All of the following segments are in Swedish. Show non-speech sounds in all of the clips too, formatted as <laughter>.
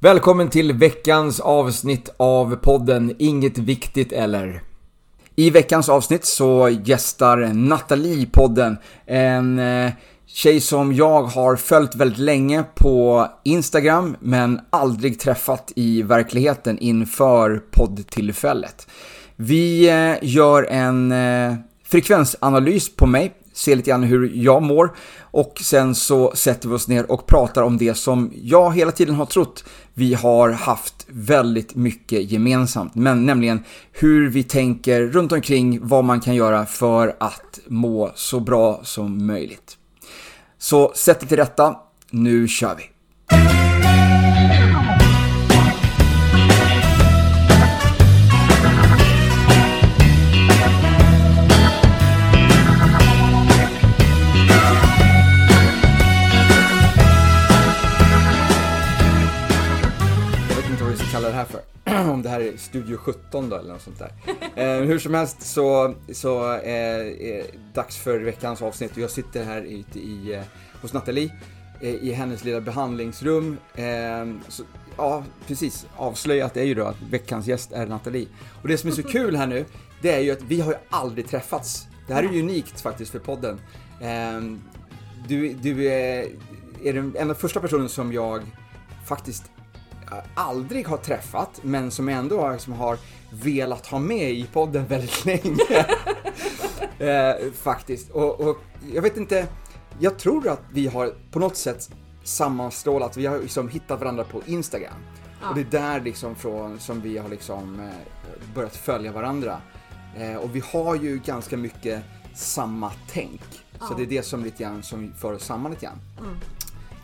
Välkommen till veckans avsnitt av podden Inget Viktigt Eller. I veckans avsnitt så gästar Nathalie podden. En eh, tjej som jag har följt väldigt länge på Instagram men aldrig träffat i verkligheten inför poddtillfället. Vi eh, gör en eh, frekvensanalys på mig, ser lite grann hur jag mår och sen så sätter vi oss ner och pratar om det som jag hela tiden har trott vi har haft väldigt mycket gemensamt, men nämligen hur vi tänker runt omkring vad man kan göra för att må så bra som möjligt. Så sätt dig till rätta, nu kör vi! Om det här är Studio 17 då eller något sånt där. Eh, hur som helst så, så eh, är det dags för veckans avsnitt och jag sitter här ute i, eh, hos Nathalie eh, i hennes lilla behandlingsrum. Eh, så, ja, precis. Avslöjat är ju då att veckans gäst är Nathalie. Och det som är så kul här nu, det är ju att vi har ju aldrig träffats. Det här är ju unikt faktiskt för podden. Eh, du, du är, är den enda första personen som jag faktiskt aldrig har träffat, men som jag ändå liksom har velat ha med i podden väldigt <laughs> länge. eh, faktiskt. Och, och jag vet inte, jag tror att vi har på något sätt sammanstrålat, vi har liksom hittat varandra på Instagram. Ja. Och det är där liksom från som vi har liksom eh, börjat följa varandra. Eh, och vi har ju ganska mycket samma tänk. Så Ja. det är det som lite grann som för oss samman lite grann. Mm.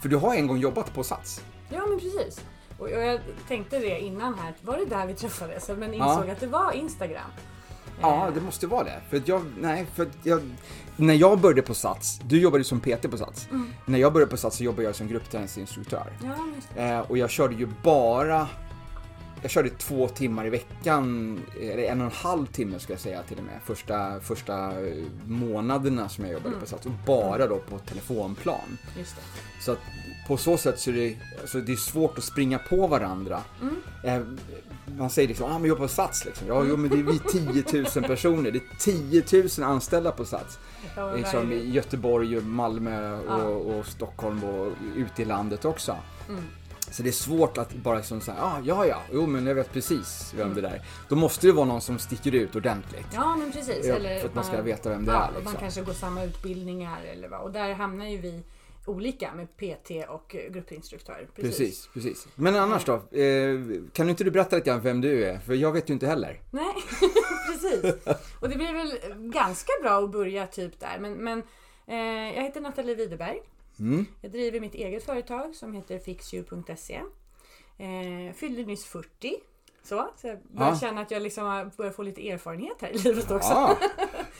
För du har en gång jobbat på Sats. Ja men precis. Och jag tänkte det innan här, var det där vi träffades? Men Ja. insåg att det var Instagram. Ja, det måste vara det. För jag, nej, för jag, när jag började på Sats, du jobbade ju som PT på Sats. Mm. När jag började på Sats så jobbade jag som gruppträningsinstruktör. Ja. Eh, och jag körde ju bara, jag körde två timmar i veckan, eller en och en halv timme ska jag säga till och med, första, första månaderna som jag jobbade Mm. på Sats. Och bara då på telefonplan. Så att på så sätt så är det, alltså det är svårt att springa på varandra. Mm. Eh, man säger liksom, ah men jag jobbar på Sats liksom. Ja, jo men det är vi 10 000 personer. Det är 10 000 anställda på Sats. Ja, Liksom i. Göteborg, Malmö och, Ja. och Stockholm och ute i landet också. Mm. Så det är svårt att bara liksom säga, ah, ja ja, jo men jag vet precis vem Mm. det där är. Då måste det vara någon som sticker ut ordentligt. Ja men precis. Ja, eller för att man ska veta vem det ja, är, och Man liksom. kanske går samma utbildningar eller vad. Och där hamnar ju vi olika med PT och eh, gruppinstruktör. Precis. Precis, precis. Men annars då? Eh, kan du inte du berätta lite grann vem du är? För jag vet ju inte heller. Nej, <laughs> precis. Och det blir väl ganska bra att börja typ där. Men, men eh, jag heter Nathalie Widerberg. Mm. Jag driver mitt eget företag som heter fixu.se. Eh, fyllde nyss 40. Så, så jag börjar Ja. känna att jag liksom har börjat få lite erfarenhet här i livet också. Ja.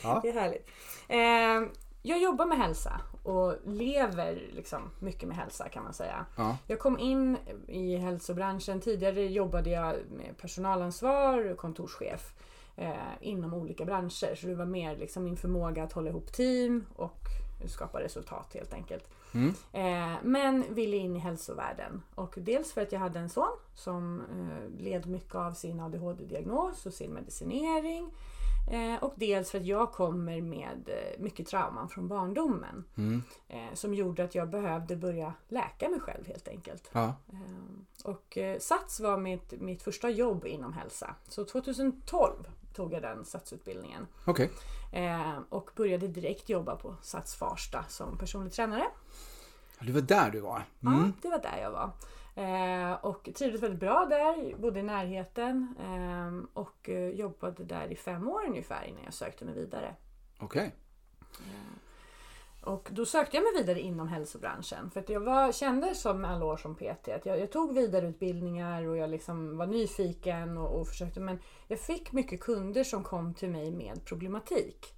Ja. <laughs> Det är härligt. Eh, jag jobbar med hälsa och lever liksom mycket med hälsa kan man säga. Ja. Jag kom in i hälsobranschen. Tidigare jobbade jag med personalansvar och kontorschef eh, inom olika branscher. Så det var mer liksom min förmåga att hålla ihop team och skapa resultat helt enkelt. Mm. Eh, men ville in i hälsovärlden. Och dels för att jag hade en son som eh, led mycket av sin ADHD-diagnos och sin medicinering. Eh, och dels för att jag kommer med eh, mycket trauman från barndomen. Mm. Eh, som gjorde att jag behövde börja läka mig själv helt enkelt. Ja. Och Sats var mitt, mitt första jobb inom hälsa. Så 2012 tog jag den Satsutbildningen. Ehm, Och började direkt jobba på Sats Farsta som personlig tränare. Det var där du var. Ja, Mm. det var där jag var. Eh, och trivdes väldigt bra där, bodde i närheten. ehm, och eh, jobbade där i fem år ungefär innan jag sökte mig vidare. Okej. Och då sökte jag mig vidare inom hälsobranschen. För att jag var, kände som alla år som PT att jag, jag tog vidareutbildningar och jag liksom var nyfiken och, och försökte. Men jag fick mycket kunder som kom till mig med problematik.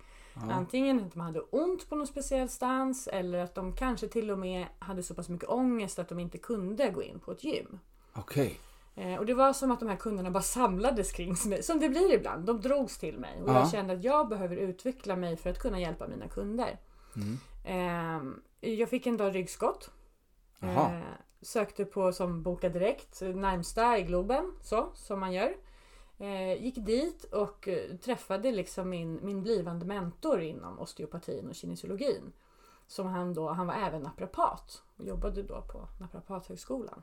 Antingen att de hade ont på någon speciell stans eller att de kanske till och med hade så pass mycket ångest att de inte kunde gå in på ett gym. Okej. Eh, och det var som att de här kunderna bara samlades kring mig, som det blir ibland. De drogs till mig och Ja. jag kände att jag behöver utveckla mig för att kunna hjälpa mina kunder. Mm. Eh, jag fick en dag ryggskott. Jaha. Eh, sökte på som Boka Direkt, närmsta i Globen, så som man gör. Eh, gick dit och eh, träffade liksom min, min blivande mentor inom osteopatin och kinesiologin. Som han då, han var även naprapat och jobbade då på naprapathögskolan.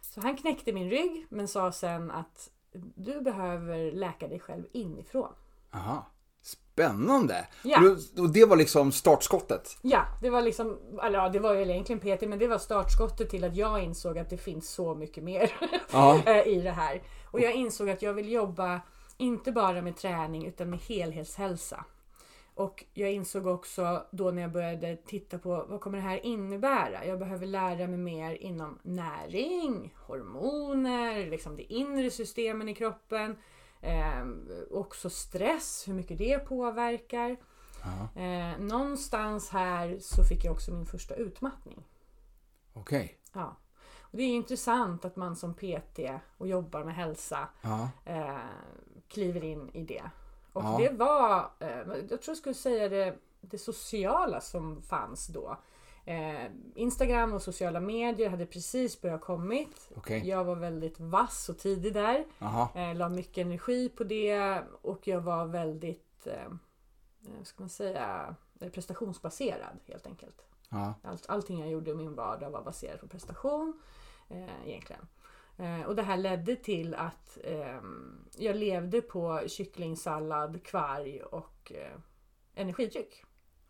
Så han knäckte min rygg men sa sen att du behöver läka dig själv inifrån. Aha. Spännande! Ja. Och- Och det var liksom startskottet? Ja, det var liksom, eller ja, det var ju egentligen PT, men det var startskottet till att jag insåg att det finns så mycket mer <laughs> eh, i det här. Och jag insåg att jag vill jobba inte bara med träning utan med helhetshälsa. Och jag insåg också då när jag började titta på vad kommer det här innebära? Jag behöver lära mig mer inom näring, hormoner, liksom det inre systemen i kroppen. Eh, också stress, hur mycket det påverkar. Eh, någonstans här så fick jag också min första utmattning. Okej. Ja. Och det är intressant att man som PT och jobbar med hälsa eh, kliver in i det. Och Ja. det var, eh, jag tror jag skulle säga det, det sociala som fanns då. Eh, Instagram och sociala medier hade precis börjat kommit. Okej. Jag var väldigt vass och tidig där. Eh, la mycket energi på det och jag var väldigt, eh, eh, ska man säga, prestationsbaserad helt enkelt. Ja. Allt, allting jag gjorde i min vardag var baserat på prestation eh, egentligen. Eh, och det här ledde till att eh, jag levde på kycklingsallad, kvarg och eh, energidryck.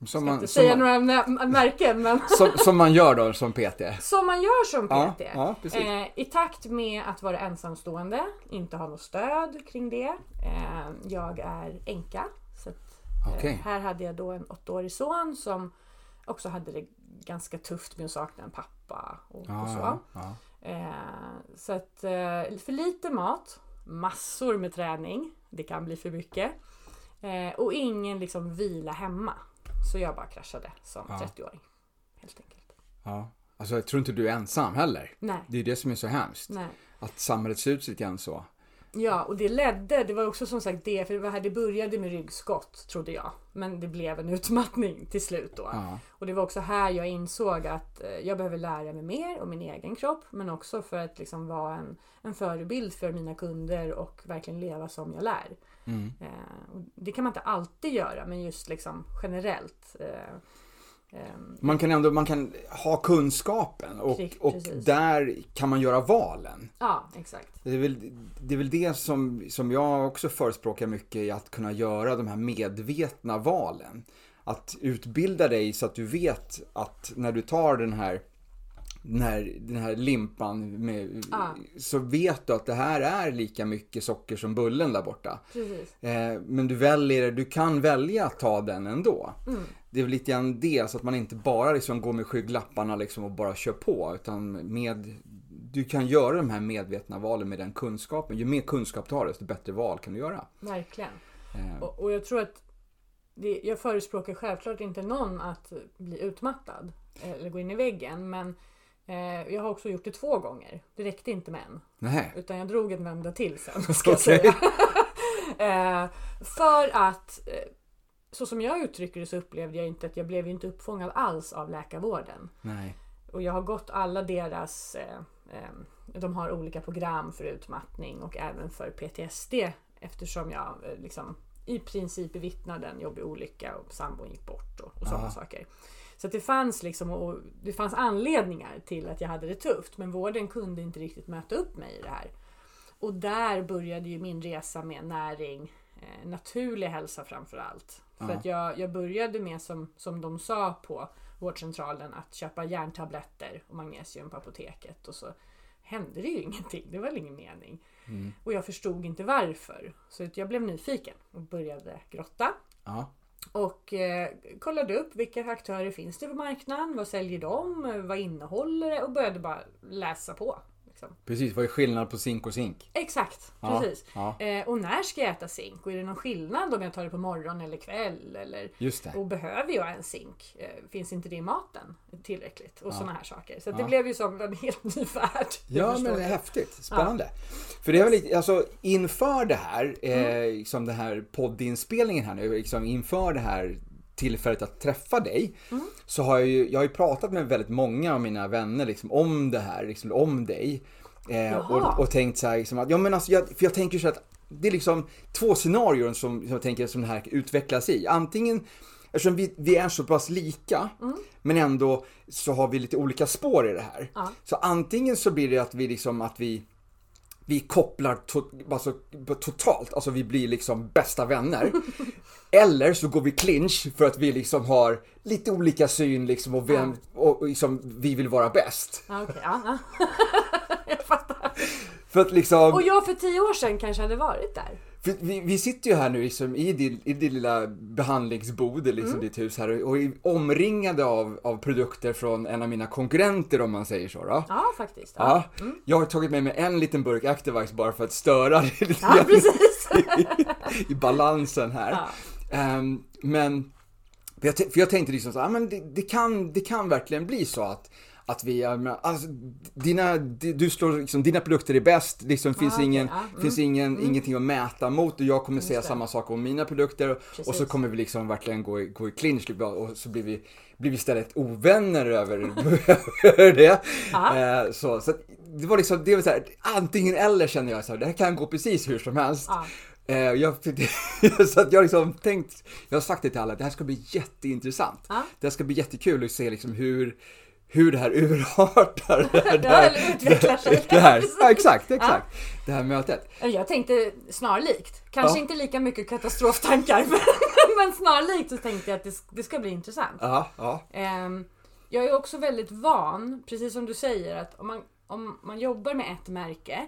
Som man, inte säga man, några märken men <laughs> som, som man gör då som PT? som man gör som Ja, PT. ja, precis. Eh, I takt med att vara ensamstående, inte ha något stöd kring det. Eh, jag är änka. Så att, eh, Okej. här hade jag då en åttaårig son som också hade det ganska tufft med att sakna en pappa och, och så. Ja, ja. Eh, så att eh, för lite mat, massor med träning, det kan bli för mycket. Eh, och ingen liksom vila hemma. Så jag bara kraschade som Ja. 30-åring. Helt enkelt. ja. Alltså jag tror inte du är ensam heller. Nej, Det är det som är så hemskt. nej. Att samhället ser ut lite grann så. Ja, och det ledde, det var också som sagt det, för det, var här, det började med ryggskott trodde jag. Men det blev en utmattning till slut då. Ja. Och det var också här jag insåg att eh, jag behöver lära mig mer om min egen kropp. Men också för att liksom vara en, en förebild för mina kunder och verkligen leva som jag lär. Mm. Eh, det kan man inte alltid göra, men just liksom generellt. Eh, ehm, Man kan ändå man kan ha kunskapen och, och där kan man göra valen. ja, exakt. Det är väl det, är väl det som, som jag också förespråkar mycket i att kunna göra de här medvetna valen. Att utbilda dig så att du vet att när du tar den här den här, den här limpan med, Ja. så vet du att det här är lika mycket socker som bullen där borta. Eh, men du väljer, du kan välja att ta den ändå. Mm. Det är väl lite grann det, så att man inte bara liksom går med skygglapparna liksom och bara kör på. Utan med, du kan göra de här medvetna valen med den kunskapen. Ju mer kunskap du har, desto bättre val kan du göra. Verkligen. Eh, Och, och jag tror att det, jag förespråkar självklart inte någon att bli utmattad eller gå in i väggen. Men jag har också gjort det två gånger. Det räckte inte med en. nej. Utan jag drog en vända till sen ska jag säga. <laughs> eh, för att eh, så som jag uttrycker det så upplevde jag inte att jag blev inte uppfångad alls av läkarvården. Nej. Och jag har gått alla deras, eh, eh, de har olika program för utmattning och även för PTSD eftersom jag eh, liksom i princip bevittnade en jobbig olycka och sambon gick bort och, och sådana saker. Så det fanns liksom och det fanns anledningar till att jag hade det tufft men vården kunde inte riktigt möta upp mig i det här. Och där började ju min resa med näring, eh, naturlig hälsa framför allt. För att jag, jag började med som, som de sa på vårdcentralen att köpa järntabletter och magnesium på apoteket och så hände det ju <laughs> ingenting. Det var väl ingen mening. Mm. Och jag förstod inte varför. Så jag blev nyfiken och började grotta. Ja. Och eh, kollade upp vilka aktörer finns det på marknaden? Vad säljer de? Vad innehåller det? Och började bara läsa på. Liksom. Precis, vad är skillnad på zink och zink? Exakt, Ja, precis. ja. Eh, och när ska jag äta zink? Och är det någon skillnad om jag tar det på morgon eller kväll? Eller, Just det. och behöver jag en zink? Eh, finns inte det i maten tillräckligt? Och Ja. sådana här saker. Så det blev ju som en helt ny värld. Ja, men det är häftigt. Spännande. För det är väl lite, alltså inför det här, eh, Mm. liksom den här poddinspelningen här nu, liksom inför det här tillfället att träffa dig så har jag ju, jag har ju pratat med väldigt många av mina vänner liksom, om det här, liksom, om dig. Eh, och, och tänkt så här, liksom, att, ja men alltså, jag, för jag tänker så att det är liksom två scenarion som, som jag tänker som det här utvecklas i. Antingen Eftersom vi, vi är så pass lika, men ändå så har vi lite olika spår i det här. Ja. Så antingen så blir det att vi liksom att vi vi kopplar to, alltså, totalt, alltså vi blir liksom bästa vänner. <laughs> Eller så går vi clinch för att vi liksom har lite olika syn liksom och, vem, och, liksom, vi vill vara bäst. Ja, ja. <laughs> jag fattar. För att liksom, Och jag för tio år sedan kanske hade varit där. För vi, vi sitter ju här nu liksom i din, i din lilla behandlingsbod, liksom Mm. ditt hus här och, och är omringade av, av produkter från en av mina konkurrenter om man säger så då. Ja, faktiskt. Ja, Ja, jag har tagit med mig en liten burk Activize bara för att störa det <laughs> lite ja precis. i, <laughs> i balansen här. Ja. Ehm, men, för jag, för jag tänkte liksom så, ja, men det, det, kan, det kan verkligen bli så att att vi, alltså, dina, di- du slår liksom, dina produkter är bäst, liksom finns, okej, ingen, ja, mm, finns ingen, ingenting att mäta mot och jag kommer säga det. samma sak om mina produkter och så Precis. kommer vi liksom verkligen gå i, gå i clinch liksom, och så blir vi, blir vi istället ovänner över, <laughs> över det. Ja. Eh, så, så det var liksom, det var så här, antingen eller känner jag så här, det här kan gå precis hur som helst. Ja. Eh, jag, <laughs> så att jag liksom tänkt, jag har sagt det till alla, det här ska bli jätteintressant. Ja. Det här ska bli jättekul att se liksom hur, hur det här urartar. <laughs> Det här, det Ja, här, sig. <laughs> det här. Ja, exakt, exakt. Det här mötet. Jag tänkte snarlikt. Kanske Ja. inte lika mycket katastroftankar, <laughs> men, men snarlikt så tänkte jag att det, det ska bli intressant. Ja, ja. Ehm, jag är också väldigt van, precis som du säger, att om man, om man jobbar med ett märke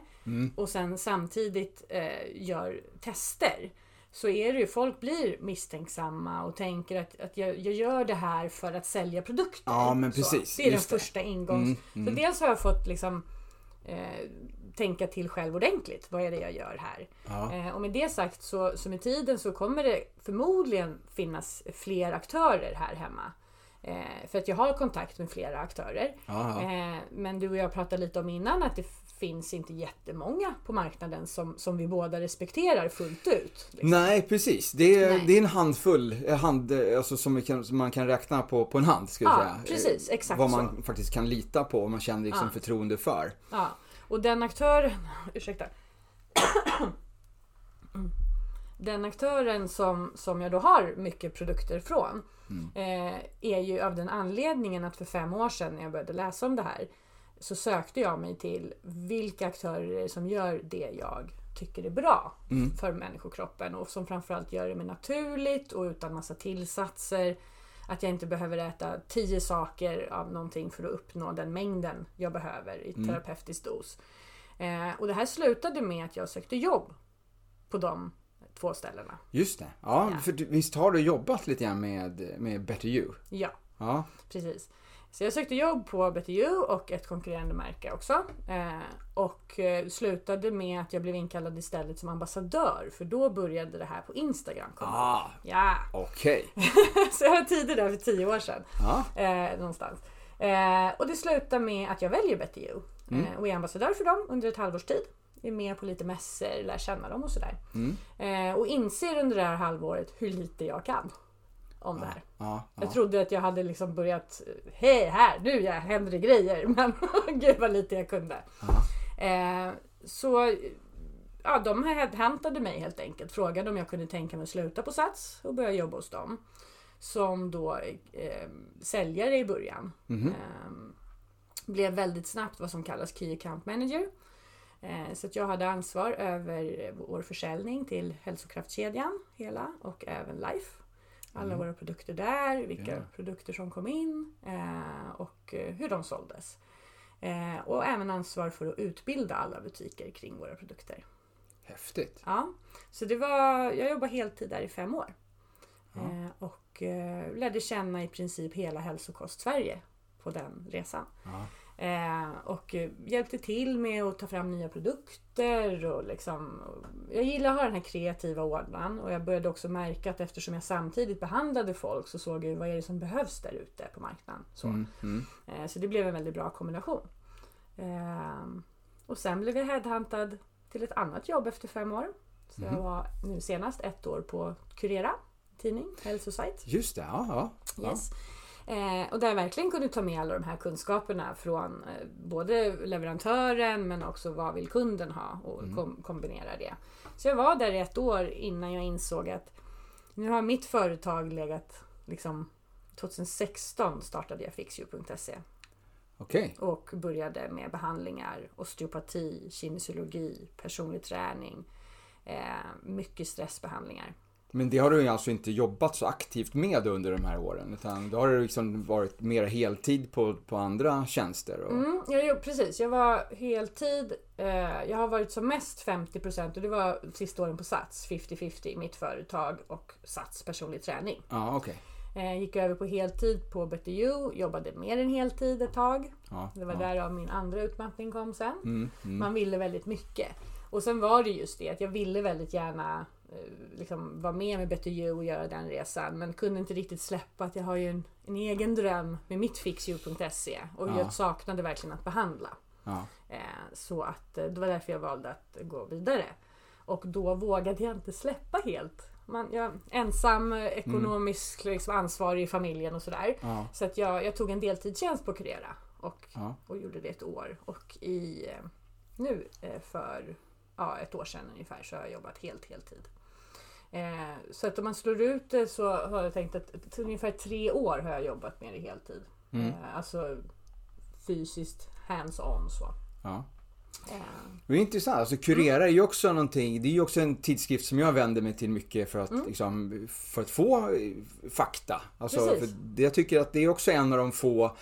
och sen samtidigt eh, gör tester så är det ju, folk blir misstänksamma och tänker att, att jag, jag gör det här för att sälja produkter. Ja, men Så, precis. det är den det. första ingångs... Så dels har jag fått liksom eh, tänka till själv ordentligt. Vad är det jag gör här? Ja. Eh, och med det sagt så, så med tiden så kommer det förmodligen finnas fler aktörer här hemma. Eh, för att jag har kontakt med flera aktörer. Eh, men du och jag pratade lite om innan att det finns inte jättemånga på marknaden som, som vi båda respekterar fullt ut. liksom. Nej, precis. Det är, Nej. det är en handfull, eh, hand, eh, alltså som, kan, som man kan räkna på, på en hand. Ska Ja, säga. precis. Eh, Exakt Vad så. man faktiskt kan lita på och man känner liksom Ja. förtroende för. Ja, och den aktören, <laughs> ursäkta. <clears throat> Den aktören som, som jag då har mycket produkter från eh, är ju av den anledningen att för fem år sedan när jag började läsa om det här så sökte jag mig till vilka aktörer som gör det jag tycker är bra för människokroppen och som framförallt gör det mer naturligt och utan massa tillsatser. Att jag inte behöver äta tio saker av någonting för att uppnå den mängden jag behöver i terapeutisk dos. Eh, och det här slutade med att jag sökte jobb på de två ställena. Just det. Ja, Ja. för du, visst har du jobbat lite grann med, med Better You? Ja, Ja. precis. Så jag sökte jobb på BTU och ett konkurrerande märke också. Eh, och eh, slutade med att jag blev inkallad istället som ambassadör. För då började det här på Instagram komma. Ah, Ja, okej. <laughs> så jag var tidig där för tio år sedan. Ja. Eh, någonstans. Eh, och det slutar med att jag väljer BTU. Eh, och är ambassadör för dem under ett halvårs tid. Är med på lite mässor, lär känna dem och sådär. Eh, och inser under det här halvåret hur lite jag kan om det här. Ja, ja. Jag trodde att jag hade liksom börjat, hej här, nu ja, händer det grejer. <laughs> Men gud vad lite jag kunde. Eh, så ja, de hämtade mig helt enkelt. Frågade om jag kunde tänka mig att sluta på Sats och börja jobba hos dem. Som då eh, säljare i början. Eh, blev väldigt snabbt vad som kallas Key Account Manager. Eh, Så att jag hade ansvar över vår försäljning till hälsokraftkedjan hela och även Life. Alla våra produkter där, vilka Ja. produkter som kom in eh, och eh, hur de såldes. Och även ansvar för att utbilda alla butiker kring våra produkter. Häftigt. Ja, så det var, jag jobbade heltid där i fem år. Eh, och lärde känna i princip hela hälsokost-Sverige på den resan. Ja. Eh, och eh, hjälpte till med att ta fram nya produkter och liksom Jag gillar att ha den här kreativa ådran och jag började också märka att eftersom jag samtidigt behandlade folk så såg jag vad är det som behövs där ute på marknaden. Så, Mm, mm. eh, så det blev en väldigt bra kombination. Och sen blev jag headhuntad till ett annat jobb efter fem år. Så jag var nu senast ett år på Curera, tidning, hälsosajt. Just det, ja. ja. Yes. Eh, och där jag verkligen kunde ta med alla de här kunskaperna från eh, både leverantören men också vad vill kunden ha och Mm. kom, kombinera det. Så jag var där i ett år innan jag insåg att nu har mitt företag legat liksom 2016 startade jag fixyou.se Okej. och började med behandlingar, osteopati, kinesiologi, personlig träning, eh, mycket stressbehandlingar. Men det har du ju alltså inte jobbat så aktivt med under de här åren. Utan då har det liksom varit mer heltid på, på andra tjänster. Och... Mm, jag, precis, jag var heltid. Eh, jag har varit som mest 50% och det var sista åren på Sats, 50-50, mitt företag och Sats personlig träning. Ja, okej. Eh, gick över på heltid på BTU, jobbade mer än heltid ett tag. Ja, Det var ja. därav min andra utmattning kom sen. Mm, mm. Man ville väldigt mycket. Och sen var det just det att jag ville väldigt gärna liksom vara med med BTU och göra den resan. Men kunde inte riktigt släppa att jag har ju en, en egen dröm med mitt fixyou.se. Och Ja. jag saknade verkligen att behandla. Ja. Eh, Så att eh, det var därför jag valde att gå vidare. Och då vågade jag inte släppa helt. Man, jag ensam, eh, ekonomisk liksom, ansvarig i familjen och sådär. Ja. Så att jag, jag tog en deltidstjänst på Curera och, Ja. och gjorde det ett år. Och i, eh, nu eh, för ja, ett år sedan ungefär så har jag jobbat helt heltid. Eh, så att om man slår ut det så har jag tänkt att ungefär tre år har jag jobbat med det heltid. Mm. Eh, alltså fysiskt hands-on så. ja. Eh, Det är intressant. Alltså Curera är ju också någonting, det är ju också en tidskrift som jag vänder mig till mycket för att, liksom, för att få eh, fakta. Alltså, det, jag tycker att det är också en av de få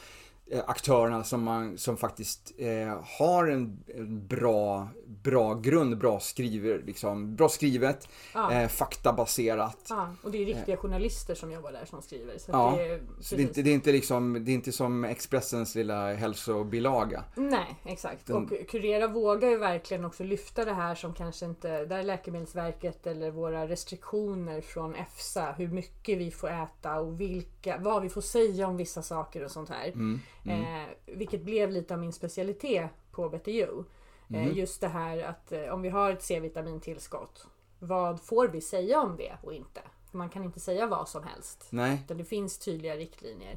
aktörerna som, man, som faktiskt eh, har en, en bra, bra grund, bra, skriver, liksom, bra skrivet, Ja. eh, faktabaserat. ja, och det är riktiga journalister som jobbar där som skriver. Så Ja, det är, Så det är, inte, det, är inte liksom, det är inte som Expressens lilla hälsobilaga. Nej, exakt. Den- Och Curera vågar ju verkligen också lyfta det här som kanske inte, där Läkemedelsverket eller våra restriktioner från EFSA, hur mycket vi får äta och vilka, vad vi får säga om vissa saker och sånt här. Mm, Eh, vilket blev lite av min specialitet på BTU. Mm. Eh, just det här att eh, om vi har ett C-vitamintillskott, vad får vi säga om det och inte? Man kan inte säga vad som helst. Nej. Utan det finns tydliga riktlinjer.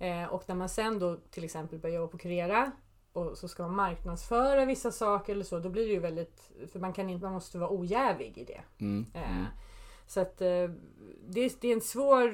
Eh, och när man sen då till exempel börjar jobba på Curera och så ska man marknadsföra vissa saker eller så, då blir det ju väldigt... För man, kan inte, man måste vara ojävig i det. Mm. Eh, Så att eh, det, är, det, är en svår,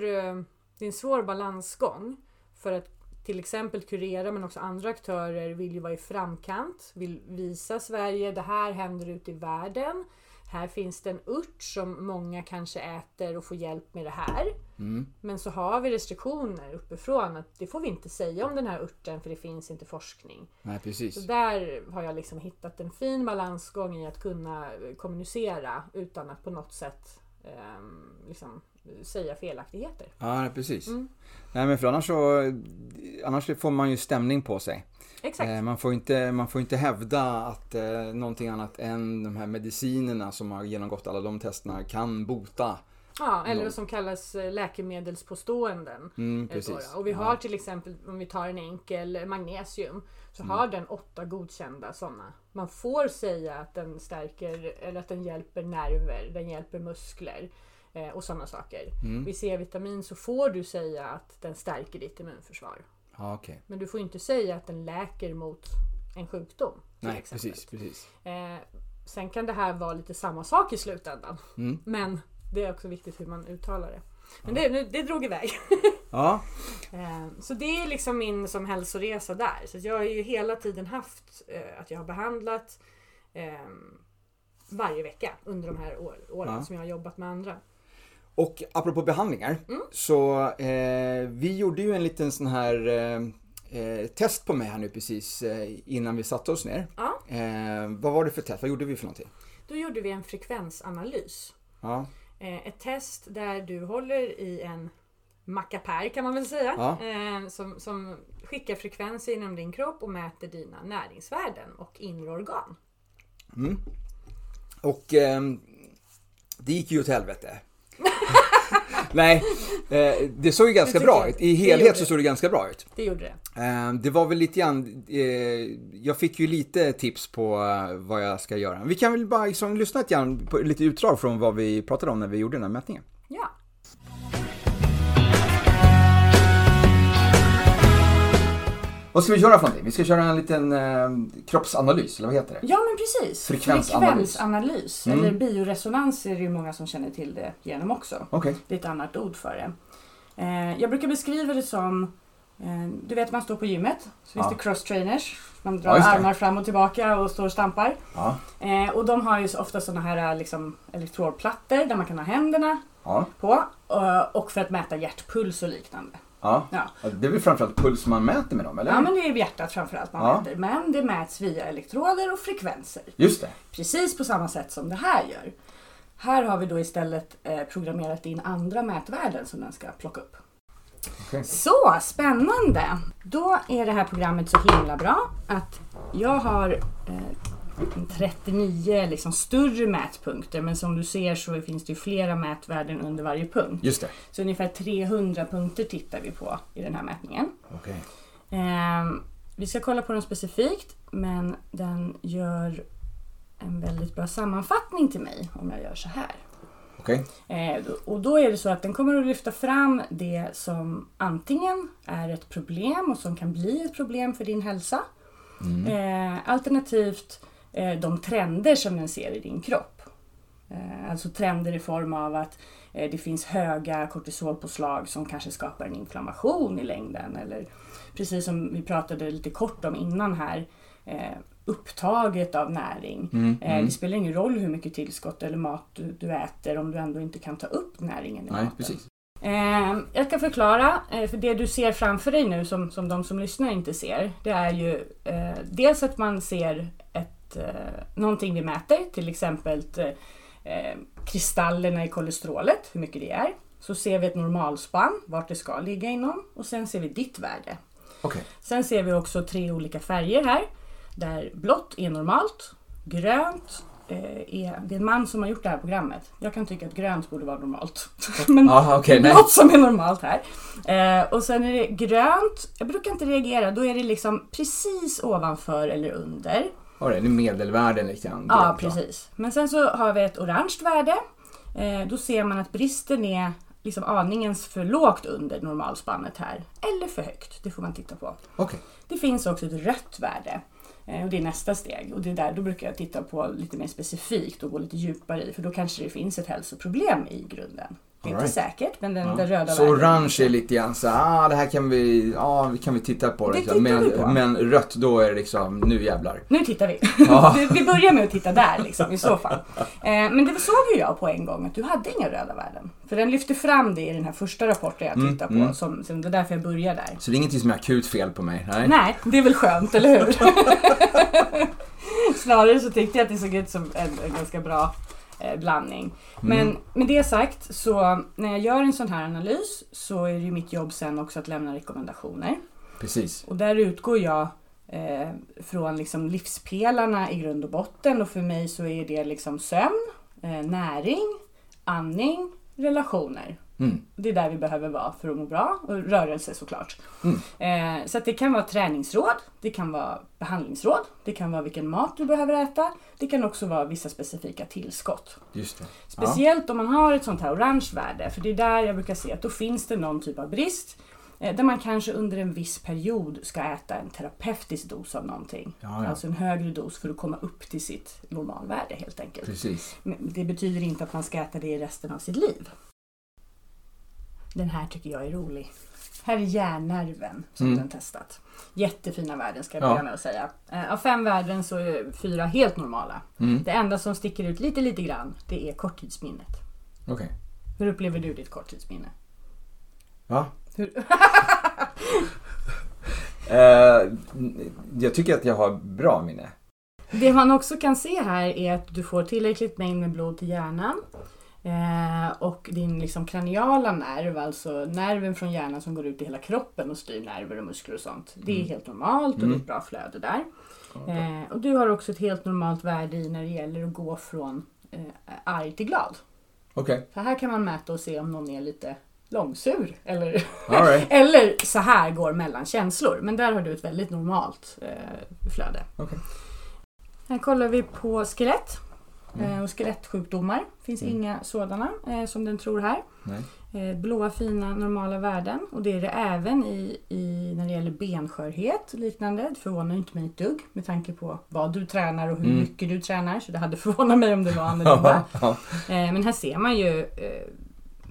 det är en svår balansgång. För att till exempel Curera men också andra aktörer vill ju vara i framkant, vill visa Sverige, det här händer ute i världen. Här finns det en urt som många kanske äter och får hjälp med det här. Mm. Men så har vi restriktioner uppifrån att det får vi inte säga om den här urten för det finns inte forskning. Nej, Så precis. där har jag liksom hittat en fin balansgång i att kunna kommunicera utan att på något sätt ehm, liksom, säga felaktigheter. Ja, precis. Mm. Nej, men för annars så, annars får man ju stämning på sig. Exakt. Eh, man, får inte, man får inte hävda att eh, någonting annat än de här medicinerna som har genomgått alla de testerna kan bota. Ja, eller vad som kallas eh, läkemedelspåståenden. Mm, eh. Och vi Ja. har till exempel, om vi tar en enkel magnesium, så Mm. har den åtta godkända sådana. Man får säga att den stärker, eller att den hjälper nerver, den hjälper muskler eh, och sådana saker. Mm. Vid C-vitamin så får du säga att den stärker ditt immunförsvar. Ja, okej. Men du får inte säga att den läker mot en sjukdom. Nej, exempel. precis, precis. Eh, sen kan det här vara lite samma sak i slutändan. Mm. Men det är också viktigt hur man uttalar det. Men det, det drog iväg. <laughs> Ja, Eh, Så det är liksom min som hälsoresa där. Så jag har ju hela tiden haft eh, att jag har behandlat eh, varje vecka under de här år, åren Ja. som jag har jobbat med andra. Och apropå behandlingar. Mm. Så eh, vi gjorde ju en liten sån här eh, eh, test på mig här nu precis eh, innan vi satte oss ner. Ja. Eh, vad var det för test? Vad gjorde vi för någonting? Då gjorde vi en frekvensanalys. Ja, Eh, ett test där du håller i en mackapär kan man väl säga. Ja. Som, som skickar frekvenser inom din kropp och mäter dina näringsvärden och inre organ. och ehm, det gick ju åt helvete. <laughs> Nej, eh, det såg ju ganska bra ut. I helhet så såg det ganska bra ut. Det gjorde det. Eh, Det var väl lite grann, eh, jag fick ju lite tips på vad jag ska göra. Vi kan väl bara liksom lyssna lite grann på lite utdrag från vad vi pratade om när vi gjorde den här mätningen. Ja. Vad ska vi köra för någonting? Vi ska köra en liten eh, kroppsanalys, eller vad heter det? Ja men precis. Frekvensanalys. Frekvensanalys. Mm. Eller bioresonans är det ju många som känner till det genom också. Okej. Det är ett annat ord för det. Eh, jag brukar beskriva det som, eh, du vet man står på gymmet, så finns Ja. det cross-trainers. Man Ja, drar det. armar fram och tillbaka och står och stampar. Ja. Eh, och de har ju ofta sådana här liksom, elektrodplattor där man kan ha händerna Ja. på. Och, och för att mäta hjärtpuls och liknande. Ja. Ja. Det är väl framförallt puls man mäter med dem, eller? Ja men det är hjärtat framförallt man Ja. mäter. Men det mäts via elektroder och frekvenser. Just det. Precis på samma sätt som det här gör. Här har vi då istället eh, programmerat in andra mätvärden som den ska plocka upp. Okej. Så spännande! Då är det här programmet så himla bra att jag har eh, 39 liksom större mätpunkter men som du ser så finns det ju flera mätvärden under varje punkt. Just det. Så ungefär 300 punkter tittar vi på i den här mätningen. Okej. Ehm, vi ska kolla på dem specifikt men den gör en väldigt bra sammanfattning till mig om jag gör så här. Okej. Eh, och då är det så att den kommer att lyfta fram det som antingen är ett problem och som kan bli ett problem för din hälsa. Eh, alternativt eh, de trender som den ser i din kropp. Eh, alltså trender i form av att eh, det finns höga kortisolpåslag som kanske skapar en inflammation i längden. Eller precis som vi pratade lite kort om innan här, eh, upptaget av näring. Mm, Eh, mm. Det spelar ingen roll hur mycket tillskott eller mat du, du äter om du ändå inte kan ta upp näringen i Nej, maten. precis. Eh, jag ska förklara, eh, för det du ser framför dig nu som, som de som lyssnar inte ser, det är ju eh, dels att man ser ett, eh, någonting vi mäter, till exempel eh, kristallerna i kolesterolet, hur mycket det är. Så ser vi ett normalspann, vart det ska ligga inom och sen ser vi ditt värde. Okej. Sen ser vi också tre olika färger här. Där blått är normalt, grönt eh, är... Det är en man som har gjort det här programmet. Jag kan tycka att grönt borde vara normalt. <laughs> Men är nej. blått som är normalt här. Eh, och sen är det grönt. Jag brukar inte reagera. Då är det liksom precis ovanför eller under. Ja, det är medelvärden lite grann. Ja, precis. Men sen så har vi ett orange värde. Eh, då ser man att bristen är liksom aningens för lågt under normalspannet här. Eller för högt. Det får man titta på. Okej. Det finns också ett rött värde. Eh, Och det är nästa steg. Och det är där, då brukar jag titta på lite mer specifikt och gå lite djupare i. För då kanske det finns ett hälsoproblem i grunden. Det är All inte right. säkert, men den, Ja. den röda Så orange är lite grann så ah, det här kan vi, ja, vi kan vi titta på. Det Liksom. Men, vi på. men rött, då är det liksom, nu jävlar. Nu tittar vi. <laughs> Ja. vi. Börjar med att titta där liksom, i så fall. Eh, men det såg ju jag på en gång att du hade inga röda värden. För den lyfte fram det i den här första rapporten jag Mm, tittade på. mm. Som, som, det är därför jag börjar där. Så det är ingenting som är akut fel på mig? Nej. Nej, det är väl skönt, eller hur? <laughs> Snarare så tyckte jag att det såg ut som en, en ganska bra eh, blandning. Men Mm. med det sagt, så när jag gör en sån här analys så är det ju mitt jobb sen också att lämna rekommendationer. Precis. Och där utgår jag eh, från liksom livspelarna i grund och botten och för mig så är det liksom sömn, eh, näring, andning, relationer. Mm. Det är där vi behöver vara för att må bra och rörelse såklart. Mm. Eh, så det kan vara träningsråd, det kan vara behandlingsråd, det kan vara vilken mat du behöver äta. Det kan också vara vissa specifika tillskott. Just det. Speciellt om man har ett sånt här orange värde, för det är där jag brukar se att då finns det någon typ av brist. eh, Där man kanske under en viss period ska äta en terapeutisk dos av någonting. Ja, ja. Alltså en högre dos för att komma upp till sitt normalvärde helt enkelt. Precis. Men det betyder inte att man ska äta det i resten av sitt liv. Den här tycker jag är rolig. Här är hjärnnerven som Mm. den testat. Jättefina värden ska jag Ja. börja med att säga. Eh, Av fem värden så är fyra helt normala. Mm. Det enda som sticker ut lite, lite grann, det är korttidsminnet. Okej. Hur upplever du ditt korttidsminne? Ja. Hur? <laughs> Eh, jag tycker att jag har bra minne. Det man också kan se här är att du får tillräckligt mängd med blod till hjärnan. Eh, och din liksom kraniala nerv, alltså nerven från hjärnan som går ut i hela kroppen och styr nerver och muskler och sånt. Det är Mm. helt normalt och det är Mm. ett bra flöde där. Eh, och du har också ett helt normalt värde i när det gäller att gå från eh, arg till glad. Okej. För här kan man mäta och se om någon är lite långsur eller, right. <laughs> eller så här går mellan känslor. Men där har du ett väldigt normalt eh, flöde. Okej. Här kollar vi på skelett Mm. eh, och skelettsjukdomar. finns Mm. inga sådana eh, som den tror här. Eh, blåa fina normala värden och det är det även i, i när det gäller benskörhet och liknande. Det förvånar inte mig ett dugg med tanke på vad du tränar och hur Mm. mycket du tränar. Så det hade <laughs> förvånat mig om det var <laughs> annorlunda. Eh, Men här ser man ju, eh,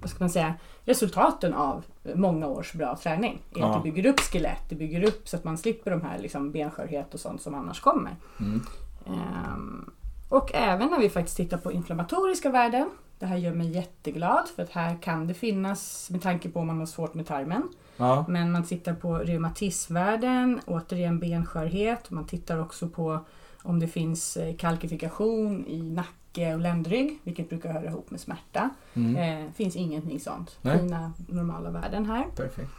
vad ska man säga, resultaten av många års bra träning. Är Ja. att det bygger upp skelett, det bygger upp så att man slipper de här liksom benskörhet och sånt som annars kommer. Mm. Ehm, och även när vi faktiskt tittar på inflammatoriska värden. Det här gör mig jätteglad för att här kan det finnas, med tanke på om man har svårt med tarmen. ja. Men man tittar på reumatismvärden, återigen benskörhet. Man tittar också på om det finns eh, kalkifikation i nacke och ländrygg, vilket brukar höra ihop med smärta. Mm. Eh, finns ingenting sånt. Nej. Fina normala värden här. Perfekt.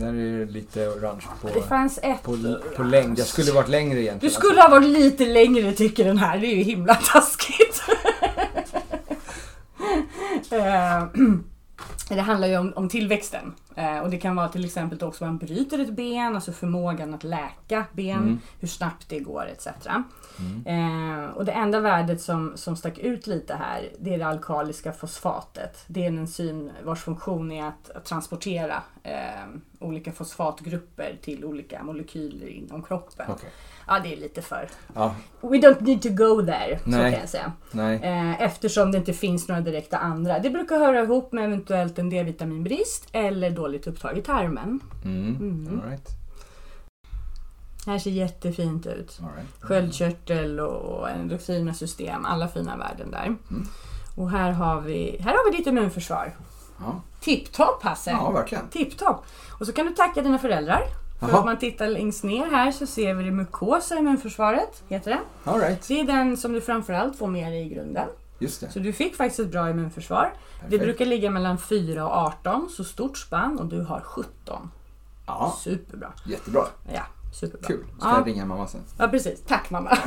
Där är det lite orange Det på, fanns ett... på, på längd. Jag skulle varit längre egentligen. Du skulle ha varit lite längre tycker den här. Det är ju himla taskigt. <laughs> Eh, <clears throat> det handlar ju om, om tillväxten. Eh, och det kan vara till exempel också man bryter ett ben, alltså förmågan att läka ben, Mm. hur snabbt det går etc. Mm. Eh, och det enda värdet som, som stack ut lite här, det är det alkaliska fosfatet. Det är en enzym vars funktion är att, att transportera eh, olika fosfatgrupper till olika molekyler inom kroppen. Okej. Ja, det är lite för... Ja, We don't need to go there, så Nej. kan jag säga. Eh, eftersom det inte finns några direkta andra. Det brukar höra ihop med eventuellt en D-vitaminbrist eller dåligt upptag i tarmen. Mm. Mm. All right. Det här ser jättefint ut. All right. Sköldkörtel och endoktrina system, alla fina värden där. Mm. Och här har vi, här har vi ditt immunförsvar. Ja. Tipptopp Hasse! ja, verkligen. Tipptopp! Och så kan du tacka dina föräldrar. För att man tittar längst ner här så ser vi det mukosa immunförsvaret, heter det. All right. Det är den som du framförallt får med dig i grunden. Just det. Så du fick faktiskt ett bra immunförsvar. Det Perfekt. brukar ligga mellan 4 och 18, så stort spann och du har 17. Ja, Superbra. jättebra. Ja, superbra. Kul. Ska Ja. jag ringa mamma sen? Ja, precis. Tack mamma. <laughs>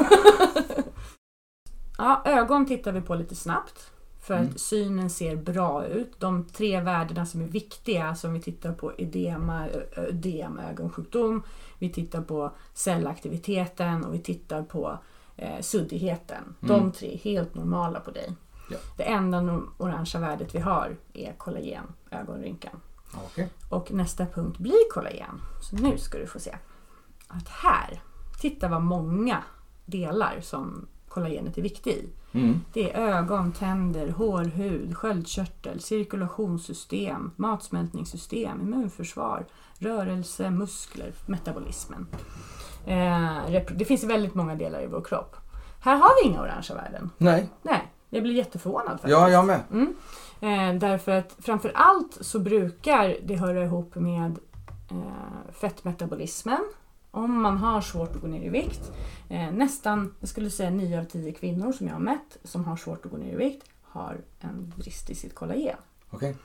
ja, ögon tittar vi på lite snabbt. För Mm. att synen ser bra ut. De tre värdena som är viktiga som vi tittar på edema, ödem, ögonsjukdom. Vi tittar på cellaktiviteten och vi tittar på eh, suddigheten. De Mm. tre är helt normala på dig. Ja. Det enda orangea värdet vi har är kollagen, ögonrynkan. Okej. Och nästa punkt blir kollagen. Så nu ska du få se. Att här, titta vad många delar som kollagenet är viktig i. Mm. Det är ögon, tänder, hår, hud, sköldkörtel, cirkulationssystem, matsmältningssystem, immunförsvar, rörelse, muskler, metabolismen. Eh, det finns väldigt många delar i vår kropp. Här har vi inga orangea värden. Nej, Nej, jag blir jätteförvånad faktiskt. ja, jag med. Mm. Eh, därför att framför allt så brukar det höra ihop med eh, fettmetabolismen. Om man har svårt att gå ner i vikt. Eh, nästan, jag skulle säga 9 av 10 kvinnor som jag har mätt som har svårt att gå ner i vikt har en brist i sitt kollagen. Okej.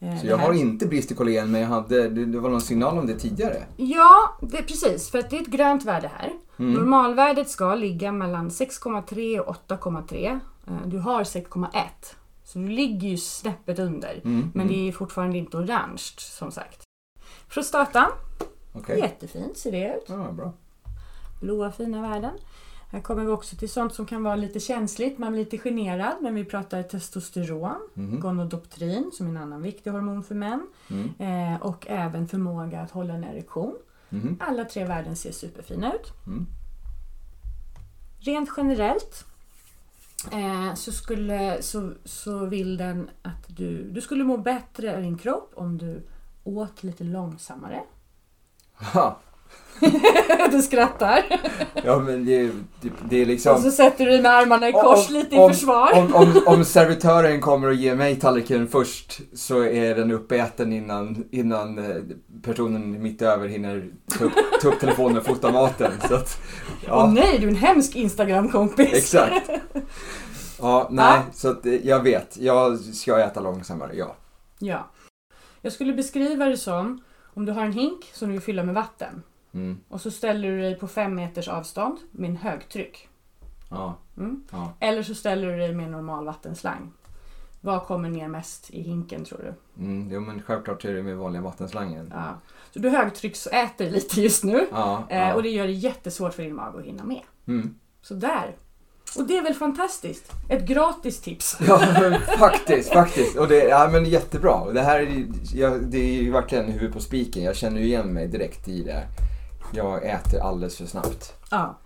Eh, Så jag här- har inte brist i kollagen, men jag hade, det, det var någon signal om det tidigare. Ja, det precis. För att det är ett grönt värde här. Mm. Normalvärdet ska ligga mellan 6,3 och 8,3. Eh, Du har 6,1. Så du ligger ju snäppet under. Mm. Men det är fortfarande inte orange som sagt. Prostatan, Okej. jättefint ser det ut. Ja, bra. Blåa fina värden. Här kommer vi också till sånt som kan vara lite känsligt, man blir lite generad. Men vi pratar testosteron, Mhm. gonadoptrin som är en annan viktig hormon för män. Mm. Eh, och även förmåga att hålla en erektion. Mhm. Alla tre värden ser superfina ut. Mm. Rent generellt eh, så, skulle, så, så vill den att du, du skulle må bättre i din kropp om du åt lite långsammare. Ha. <laughs> du skrattar. Ja, men det, det, det är liksom... Och så sätter du dig med armarna i kors Om- lite i om- försvar. Om, om, om servitören kommer och ger mig tallriken först så är den uppäten innan, innan eh, personen mitt över hinner ta upp, ta upp telefonen och fota maten. Så att, Åh ja, nej, du är en hemsk Instagram-kompis. exakt. Ja, nej, Ja. så att eh, jag vet. Jag ska äta långsammare, ja. Ja. Jag skulle beskriva det som om du har en hink som du vill fylla med vatten. Mm, Och så ställer du dig på fem meters avstånd med en högtryck. ja, Mm. ja. Eller så ställer du dig med en normal vattenslang. Vad kommer ner mest i hinken tror du? Mm, jo, men självklart är det med vanliga vattenslangen. Ja. Så du högtrycksäter lite just nu. Ja, Eh, och det gör det jättesvårt för din mage att hinna med. Mm, Så där. Och det är väl fantastiskt? Ett gratis tips. <laughs> Ja, faktiskt, faktiskt. Och det, ja, men jättebra. Det här är, jag, det är ju verkligen huvud på spiken. Jag känner ju igen mig direkt i det. Jag äter alldeles för snabbt. Ja.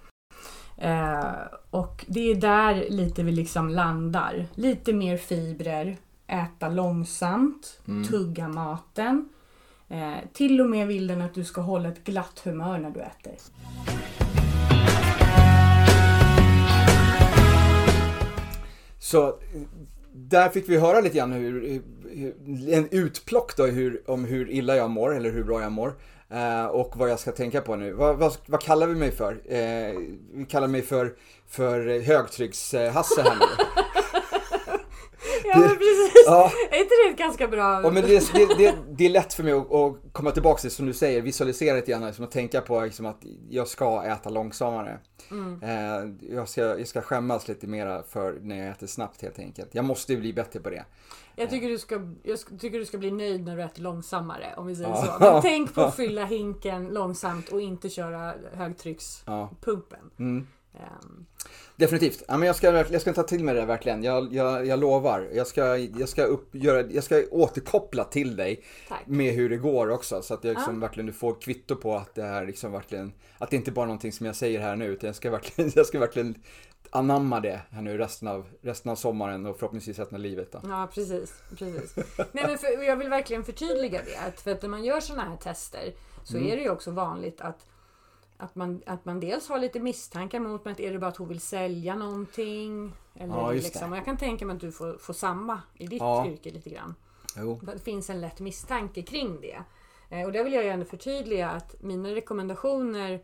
Eh, och det är där lite vi liksom landar. Lite mer fibrer, äta långsamt, Mm. tugga maten. Eh, till och med vill den att du ska hålla ett glatt humör när du äter. Så där fick vi höra lite grann hur, hur, en utplock då hur, om hur illa jag mår eller hur bra jag mår. Eh, och vad jag ska tänka på nu. Vad, vad, vad kallar vi mig för? Eh, vi kallar mig för, för eh, högtrycks-Hasse här nu. Ja men precis! Ja. Är inte det ett ganska bra... Ja, men det, det, det, det är lätt för mig att, att komma tillbaka till, som du säger, visualisera lite grann, liksom, att tänka på liksom, att jag ska äta långsammare. Eh, jag, ska, jag ska skämmas lite mera för när jag äter snabbt helt enkelt. Jag måste bli bättre på det. Jag tycker, du ska, jag tycker du ska bli nöjd när du äter långsammare, om vi säger Ja. så. Men <laughs> tänk på att fylla hinken långsamt och inte köra högtryckspumpen. Ja. Mm. Ehm, Definitivt. Ja, men jag, ska, jag ska ta till mig det verkligen. Jag, jag, jag lovar. Jag ska, jag, ska upp, göra, jag ska återkoppla till dig tack. med hur det går också. Så att jag liksom Ja. verkligen får kvitto på att det är liksom verkligen, att det inte bara är någonting som jag säger här nu. Utan jag ska verkligen, <laughs> jag ska verkligen anamma det här nu resten av, resten av sommaren och förhoppningsvis resten av livet. Då. Ja, precis. precis. <laughs> Nej, men för, jag vill verkligen förtydliga det. För att när man gör sådana här tester så Mm. är det ju också vanligt att, att, man, att man dels har lite misstankar mot men att är det bara att hon vill sälja någonting? Eller Ja, liksom. jag kan tänka mig att du får, får samma i ditt Ja. yrke lite grann. Jo. Det finns en lätt misstanke kring det. Eh, Och där vill jag ändå förtydliga att mina rekommendationer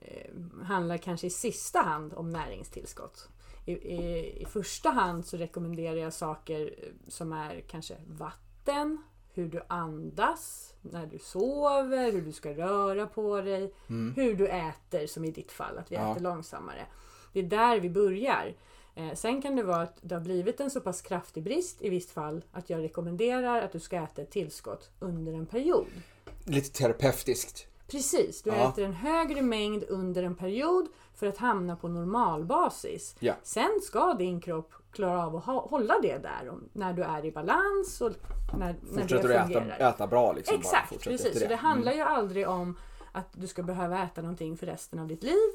eh, handlar kanske i sista hand om näringstillskott. I, i, I första hand så rekommenderar jag saker eh, som är kanske vatten, hur du andas, när du sover, hur du ska röra på dig, hur du äter som i ditt fall, att vi Ja. äter långsammare. Det är där vi börjar. Eh, sen kan det vara att det har blivit en så pass kraftig brist i visst fall att jag rekommenderar att du ska äta ett tillskott under en period. Lite terapeutiskt. Precis, du Ja. äter en högre mängd under en period för att hamna på normalbasis. Ja. Sen ska din kropp klara av att hålla det där om, när du är i balans och när, när Fortsätter det du äta, fungerar. äta bra liksom. Exakt, precis. efter Så det Mm. handlar ju aldrig om att du ska behöva äta någonting för resten av ditt liv.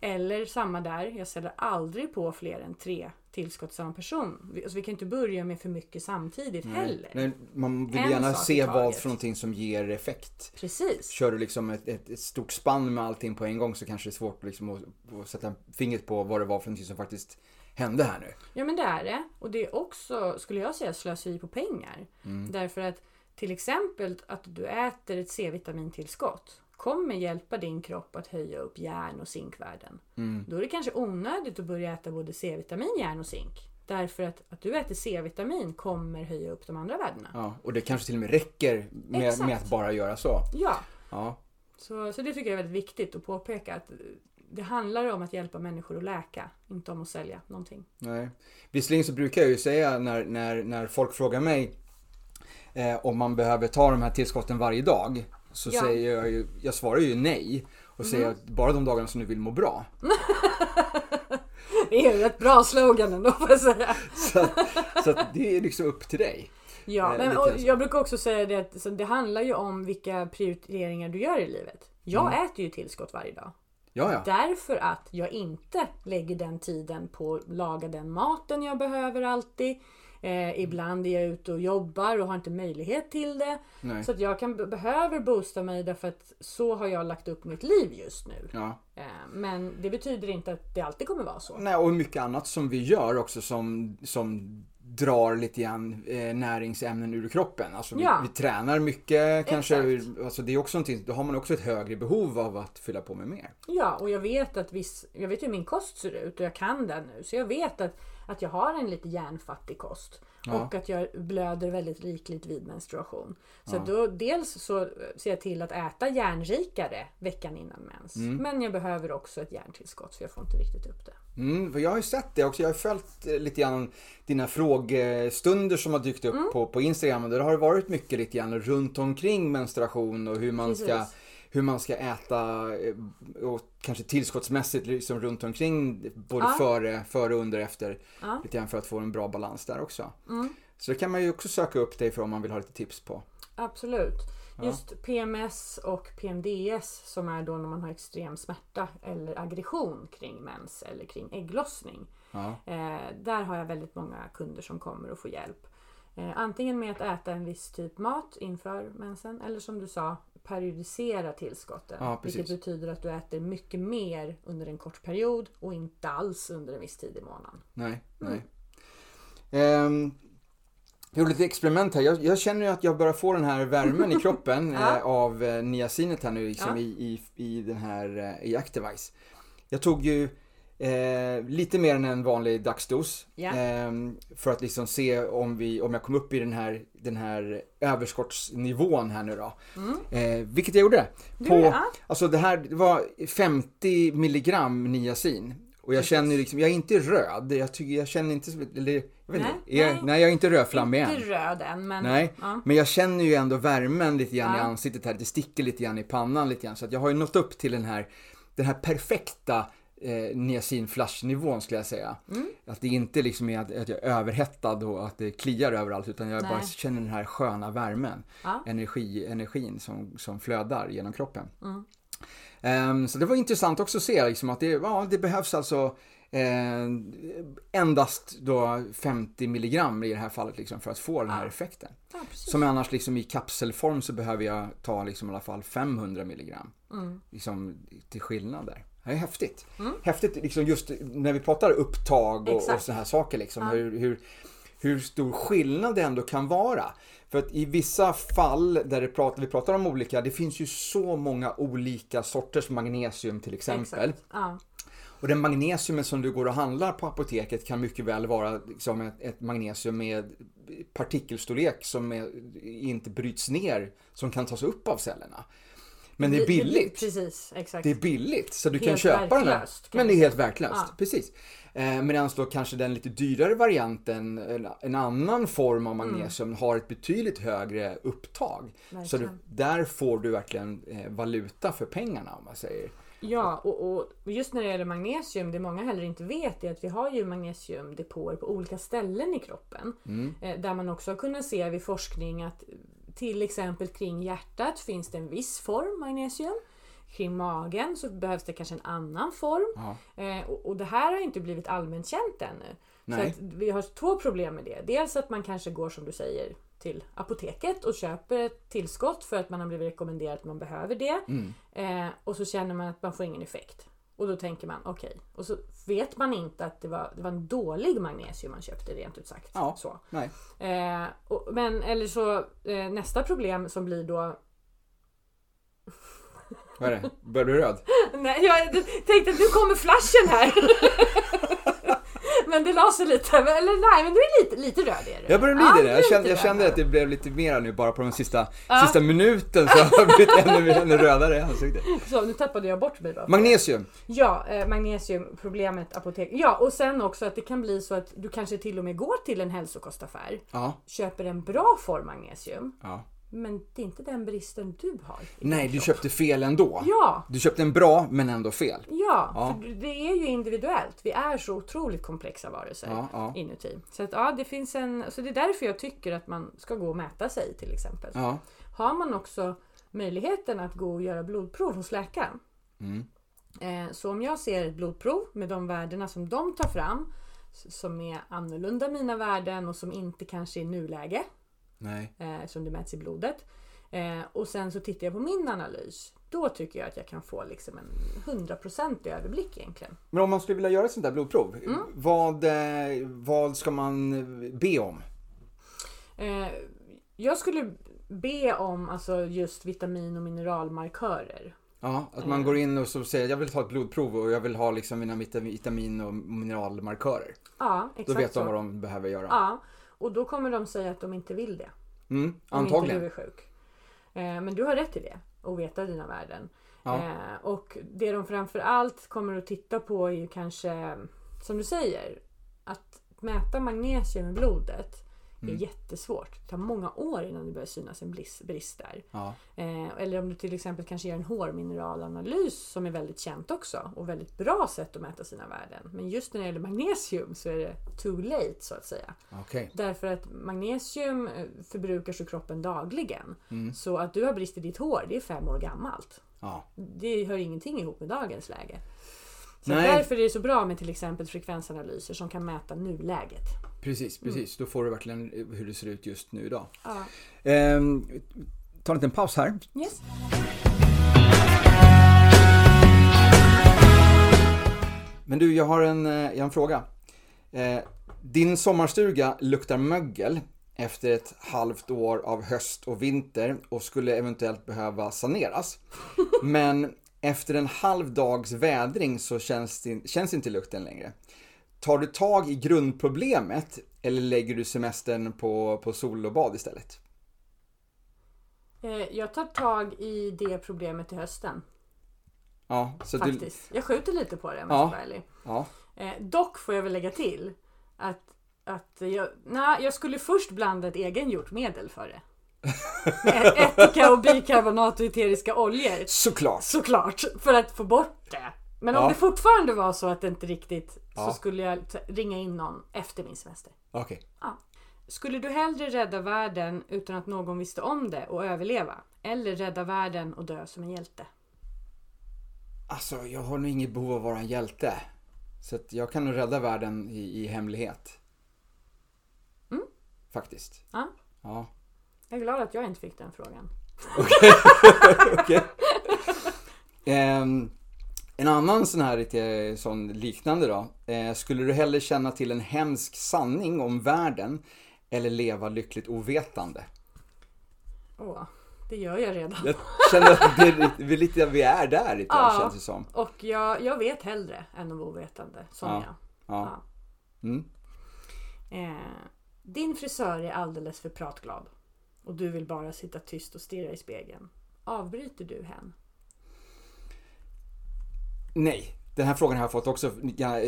Eller samma där, jag ställer aldrig på fler än tre tillskott till samma person. Vi, alltså vi kan inte börja med för mycket samtidigt heller. Nej, man vill En gärna se vad för någonting som ger effekt. Precis. Kör du liksom ett, ett, ett stort spann med allting på en gång så kanske det är svårt liksom att, att sätta fingret på vad det var för någonting som faktiskt hände här nu. Ja men det är det. Och det är också, skulle jag säga, slöseri på pengar. Mm. Därför att till exempel att du äter ett C-vitamintillskott kommer hjälpa din kropp att höja upp järn och zinkvärden. Mm. Då är det kanske onödigt att börja äta både C-vitamin, järn och zink. Därför att, att du äter C-vitamin kommer höja upp de andra värdena. Ja, och det kanske till och med räcker med, med att bara göra så. Ja, Ja, så, så det tycker jag är väldigt viktigt att påpeka. att Det handlar om att hjälpa människor att läka, inte om att sälja någonting. nej. Visserligen så brukar jag ju säga när, när, när folk frågar mig eh, om man behöver ta de här tillskotten varje dag. Så Ja. säger jag ju, jag svarar ju nej. Och säger att bara de dagarna som du vill må bra. <laughs> Det är ju ett bra slogan ändå får jag säga. <laughs> Så, att- så att det är liksom upp till dig. Ja, Eh, men, jag brukar också säga det att det handlar ju om vilka prioriteringar du gör i livet. Jag Mm. äter ju tillskott varje dag. Ja, ja. Därför att jag inte lägger den tiden på att laga den maten jag behöver alltid. Eh, ibland är jag ute och jobbar och har inte möjlighet till det. Nej. Så att jag kan, behöver boosta mig därför att så har jag lagt upp mitt liv just nu. ja. Eh, men det betyder inte att det alltid kommer vara så. Nej, och mycket annat som vi gör också som, som drar lite grann eh, näringsämnen ur kroppen. Alltså vi, Ja. vi tränar mycket kanske. Exakt. Alltså det är också någonting, då har man också ett högre behov av att fylla på med mer. Ja, och jag vet att viss, jag vet hur min kost ser ut och jag kan den nu. Så jag vet att, att jag har en lite järnfattig kost. Ja. Och att jag blöder väldigt rikligt vid menstruation. Så då, dels så ser jag till att äta järnrikare veckan innan mens. Men jag behöver också ett järntillskott för jag får inte riktigt upp det. Mm, för jag har ju sett det också. Jag har följt eh, lite grann dina frågestunder som har dykt upp Mm. på, på Instagram. Och där har det varit mycket lite grann runt omkring menstruation och hur man ska Precis. Hur man ska äta eh, och kanske tillskottsmässigt liksom runt omkring både Ja. före, före under efter. Ja. Lite grann för att få en bra balans där också. Mm. Så det kan man ju också söka upp dig för om man vill ha lite tips på. Absolut. Just PMS och PMDS som är då när man har extrem smärta eller aggression kring mens eller kring ägglossning. Ja, Eh, där har jag väldigt många kunder som kommer och får hjälp. Eh, antingen med att äta en viss typ mat inför mensen eller som du sa periodisera tillskotten. Ja, vilket betyder att du äter mycket mer under en kort period och inte alls under en viss tid i månaden. nej, Mm. nej. Ehm, jag gjorde lite experiment här. Jag, jag känner ju att jag börjar få den här värmen i <laughs> kroppen Ja. eh, av eh, niacinet här nu liksom Ja. i, i, i den här eh, i Activise. Jag tog ju eh, lite mer än en vanlig dagsdos. Ja. ehm, för att liksom se om, vi, om jag kom upp i den här, den här överskottsnivån här nu då. Eh, vilket jag gjorde. Mm. Du, På, ja. Alltså det här det var 50 milligram niacin. Och jag Precis. känner liksom, jag är inte röd. Jag, tycker, jag känner inte, eller, jag vet Nej, inte, är, nej. nej. jag är inte rödflammig än. Inte röd än men... Nej, Ja. men jag känner ju ändå värmen lite grann i Ja. ansiktet här. Det sticker lite grann i pannan lite grann. Så att jag har ju nått upp till den här, den här perfekta eh, niacin-flash-nivån skulle jag säga. Mm. Att det inte liksom är att, att jag är överhettad och att det kliar överallt utan jag bara Nej. känner den här sköna värmen. Ja. Energi, energin som, som flödar genom kroppen. Mm. Ehm, så det var intressant också att se liksom, att det, ja, det behövs alltså eh, endast då 50 milligram i det här fallet liksom, för att få den här effekten. Ja. Som annars liksom i kapselform så behöver jag ta liksom i alla fall 500 milligram. Mm. Liksom till skillnad där. Det är häftigt. Mm. Häftigt liksom just när vi pratar upptag och, och sådana här saker liksom. Ja. Hur, hur, hur stor skillnad det ändå kan vara. För att i vissa fall där pratar, vi pratar om olika, det finns ju så många olika sorters magnesium till exempel. Ja. Och den magnesiumen som du går och handlar på apoteket kan mycket väl vara liksom ett, ett magnesium med partikelstorlek som är, inte bryts ner, som kan tas upp av cellerna. Men det är billigt. Precis, exakt. Det är billigt så du kan Helt köpa den här. kan Men det är helt verklöst. Ja. Precis. Eh, Medan då kanske den lite dyrare varianten, en, annan form av magnesium, har ett betydligt högre upptag. Så du, Verkligen. där får du verkligen eh, valuta för pengarna om man säger. Ja, och, och just när det gäller magnesium, det många heller inte vet är att vi har ju magnesiumdepåer på olika ställen i kroppen. Mm. Eh, Där man också har kunnat se vid forskning att till exempel kring hjärtat finns det en viss form magnesium. Kring magen så behövs det kanske en annan form. Eh, och, och det här har inte blivit allmänt känt ännu. Nej. Så vi har två problem med det. Dels att man kanske går som du säger till apoteket och köper ett tillskott för att man har blivit rekommenderad att man behöver det. Mm. Eh, och så känner man att man får ingen effekt. Och då tänker man okej. Och så vet man inte att det var, det var en dålig magnesium man köpte rent ut sagt. Ja. Så. Nej. Eh, och, men eller så eh, nästa problem som blir då Vad är det? Börjar du röd? <laughs> Nej, jag tänkte att nu kommer flashen här. <laughs> men det la sig lite. Eller nej, men du är lite, lite röd är du. Jag börjar bli Ja, det. Jag kände, jag kände att det blev lite mera nu bara på den sista, Ja. sista minuten så har jag blivit ännu, ännu rödare i ansiktet. Så nu tappade jag bort mig bara. Magnesium. Ja, eh, magnesiumproblemet apotek. Ja, och sen också att det kan bli så att du kanske till och med går till en hälsokostaffär, Ja. köper en bra form magnesium, ja. Men det är inte den bristen du har. Nej, du köpte fel ändå. Ja, Du köpte en bra men ändå fel. ja, Ja. för det är ju individuellt. Vi är så otroligt komplexa varelser Ja, ja. inuti. Så att ja, det finns en... Så det är därför jag tycker att man ska gå och mäta sig till exempel. Ja. Har man också möjligheten att gå och göra blodprov hos läkaren. Mm. Eh, Så om jag ser ett blodprov med de värdena som de tar fram som är annorlunda mina värden och som inte kanske är nuläge Nej. eh, som det mäts i blodet. Eh, och sen så tittar jag på min analys. Då tycker jag att jag kan få liksom en 100% överblick egentligen. Men om man skulle vilja göra ett sånt där blodprov, Mm. vad, eh, vad ska man be om? Eh, jag skulle be om alltså just vitamin och mineralmarkörer. Ja, att man går in och så säger jag vill ta ett blodprov och jag vill ha liksom mina vitamin- och mineralmarkörer. Ja, exakt Då vet de vad de behöver göra. Ja, och då kommer de säga att de inte vill det. Mm, Om inte du antagligen. är sjuk. Eh, men du har rätt i det. Och veta dina värden. Ja. Eh, och det de framför allt kommer att titta på är ju kanske, som du säger, att mäta magnesium i blodet Det är jättesvårt. Det tar många år innan det börjar synas en brist där. Ja. Eh, eller om du till exempel kanske gör en hårmineralanalys som är väldigt känt också och väldigt bra sätt att mäta sina värden. Men just när det gäller magnesium så är det too late så att säga. Okej. Därför att magnesium eh, förbrukas ju kroppen dagligen. Mm. Så att du har brist i ditt hår, det är fem år gammalt. Ja. Det hör ingenting ihop med dagens läge. Så Nej. därför är det så bra med till exempel frekvensanalyser som kan mäta nuläget. Precis, precis. Då får du verkligen hur det ser ut just nu idag. Ja. Ehm, ta en liten paus här. Yes. Men du, jag har en, eh, jag har en fråga. Eh, din sommarstuga luktar mögel efter ett halvt år av höst och vinter och skulle eventuellt behöva saneras. <laughs> Men efter en halv dags vädring så känns, det, känns inte lukten längre. Tar du tag i grundproblemet eller lägger du semestern på, på sol och bad istället? Eh, Jag tar tag i det problemet till hösten. Ja, så du, Faktiskt. Jag skjuter lite på det om Ja. jag ska vara ärlig. ja, Eh, dock får jag väl lägga till att, att jag, nej, jag skulle först blanda ett egengjort medel för det. Ättika och bikarbonat och eteriska oljor. såklart. Såklart, för att få bort det. Men om Ja. det fortfarande var så att det inte riktigt Ja. så skulle jag ringa in någon efter min semester. Okej. Ja. Skulle du hellre rädda världen utan att någon visste om det och överleva? Eller rädda världen och dö som en hjälte? Alltså, jag har nog inget behov av att vara en hjälte. Så att jag kan nog rädda världen i, i hemlighet. Mm. Faktiskt. Ja. Ja. Jag är glad att jag inte fick den frågan. <laughs> Okej. Ehm, en annan sån här lite sån liknande då. Eh, skulle du hellre känna till en hemsk sanning om världen eller leva lyckligt ovetande? Åh, det gör jag redan. Jag känner att det vi, är lite, vi är där lite Ja. känns det som. Och jag, jag vet hellre än att vara ovetande. Som Ja. jag. Ja. Mm. Eh, din frisör är alldeles för pratglad. Och du vill bara sitta tyst och stirra i spegeln. Avbryter du hen? Nej, den här frågan har jag fått också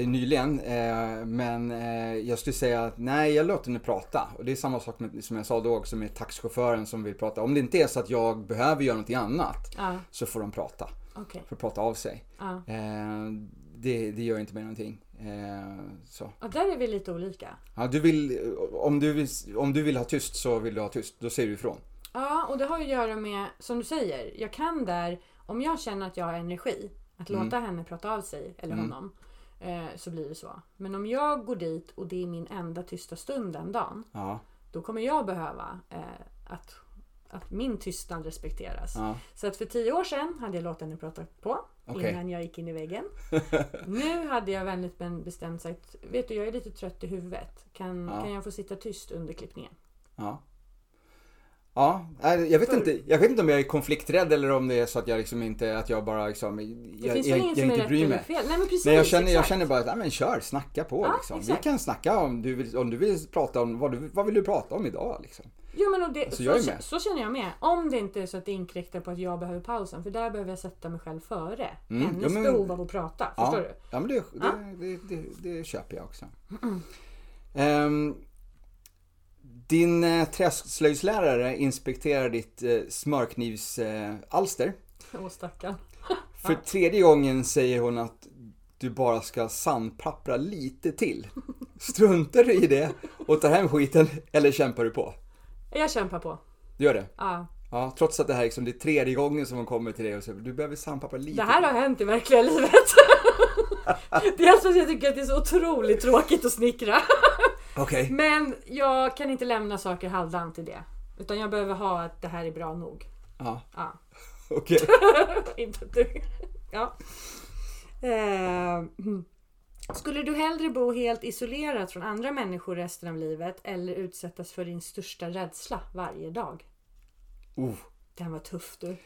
nyligen. Eh, men eh, jag skulle säga att nej, jag låter henne prata. Och det är samma sak med, som jag sa då också med taxichauffören som vill prata. Om det inte är så att jag behöver göra någonting annat Ja, så får de prata. okej. Får prata av sig. Ja. Eh, det, det gör inte mig någonting. Eh, så. Och där är vi lite olika. Ja, du vill, om, du vill, om du vill ha tyst så vill du ha tyst. Då säger du ifrån. Ja, och det har ju att göra med, som du säger, jag kan där, om jag känner att jag har energi, att låta henne prata av sig, eller honom, eh, så blir det så. Men om jag går dit och det är min enda tysta stund den dagen, Ja, då kommer jag behöva eh, att, att min tystnad respekteras. ja, Så att för tio år sedan hade jag låtit henne prata på Okej. innan jag gick in i väggen. <laughs> nu hade jag vänligt men bestämt sagt, vet du jag är lite trött i huvudet. Kan, Ja. kan jag få sitta tyst under klippningen? ja. Ja, jag vet, inte, jag vet inte om jag är konflikträdd eller om det är så att jag liksom inte, att jag bara liksom, jag, jag, jag, inte bryr mig. fel? Nej men precis. Nej, jag känner, jag känner bara att, nej men kör, snacka på Ja, liksom. Vi kan snacka om du vill, om du vill prata om, vad, du, vad vill du prata om idag liksom? Jo men och det, Alltså, så, så, känner jag med. Om det inte är så att det inkräktar på att jag behöver pausen. För där behöver jag sätta mig själv före. Mm, Hennes ja, men- behov av att prata. Ja, Förstår du? ja men det, det, Ja. det, det, det, köper jag också. Ehm, din eh, träslöjdslärare inspekterar ditt eh, smörknivsalster. Eh. Åh stackarn. <laughs> För tredje gången säger hon att du bara ska sandpappra lite till. <laughs> Struntar du i det och tar hem skiten eller kämpar du på? Jag kämpar på. Du gör det? Ja. Ja, trots att det här är liksom det är tredje gången som hon kommer till dig och säger du behöver sandpappra lite. Det här har hänt i verkliga livet. <laughs> Dels för att jag tycker att det är så otroligt tråkigt att snickra. Okej. Men jag kan inte lämna saker halvdant i det. Utan jag behöver ha att det här är bra nog. Ja, Ja. okej. <laughs> inte du. Ja. Eh, mm. Skulle du hellre bo helt isolerat från andra människor resten av livet eller utsättas för din största rädsla varje dag? Oh. Den var tuff du.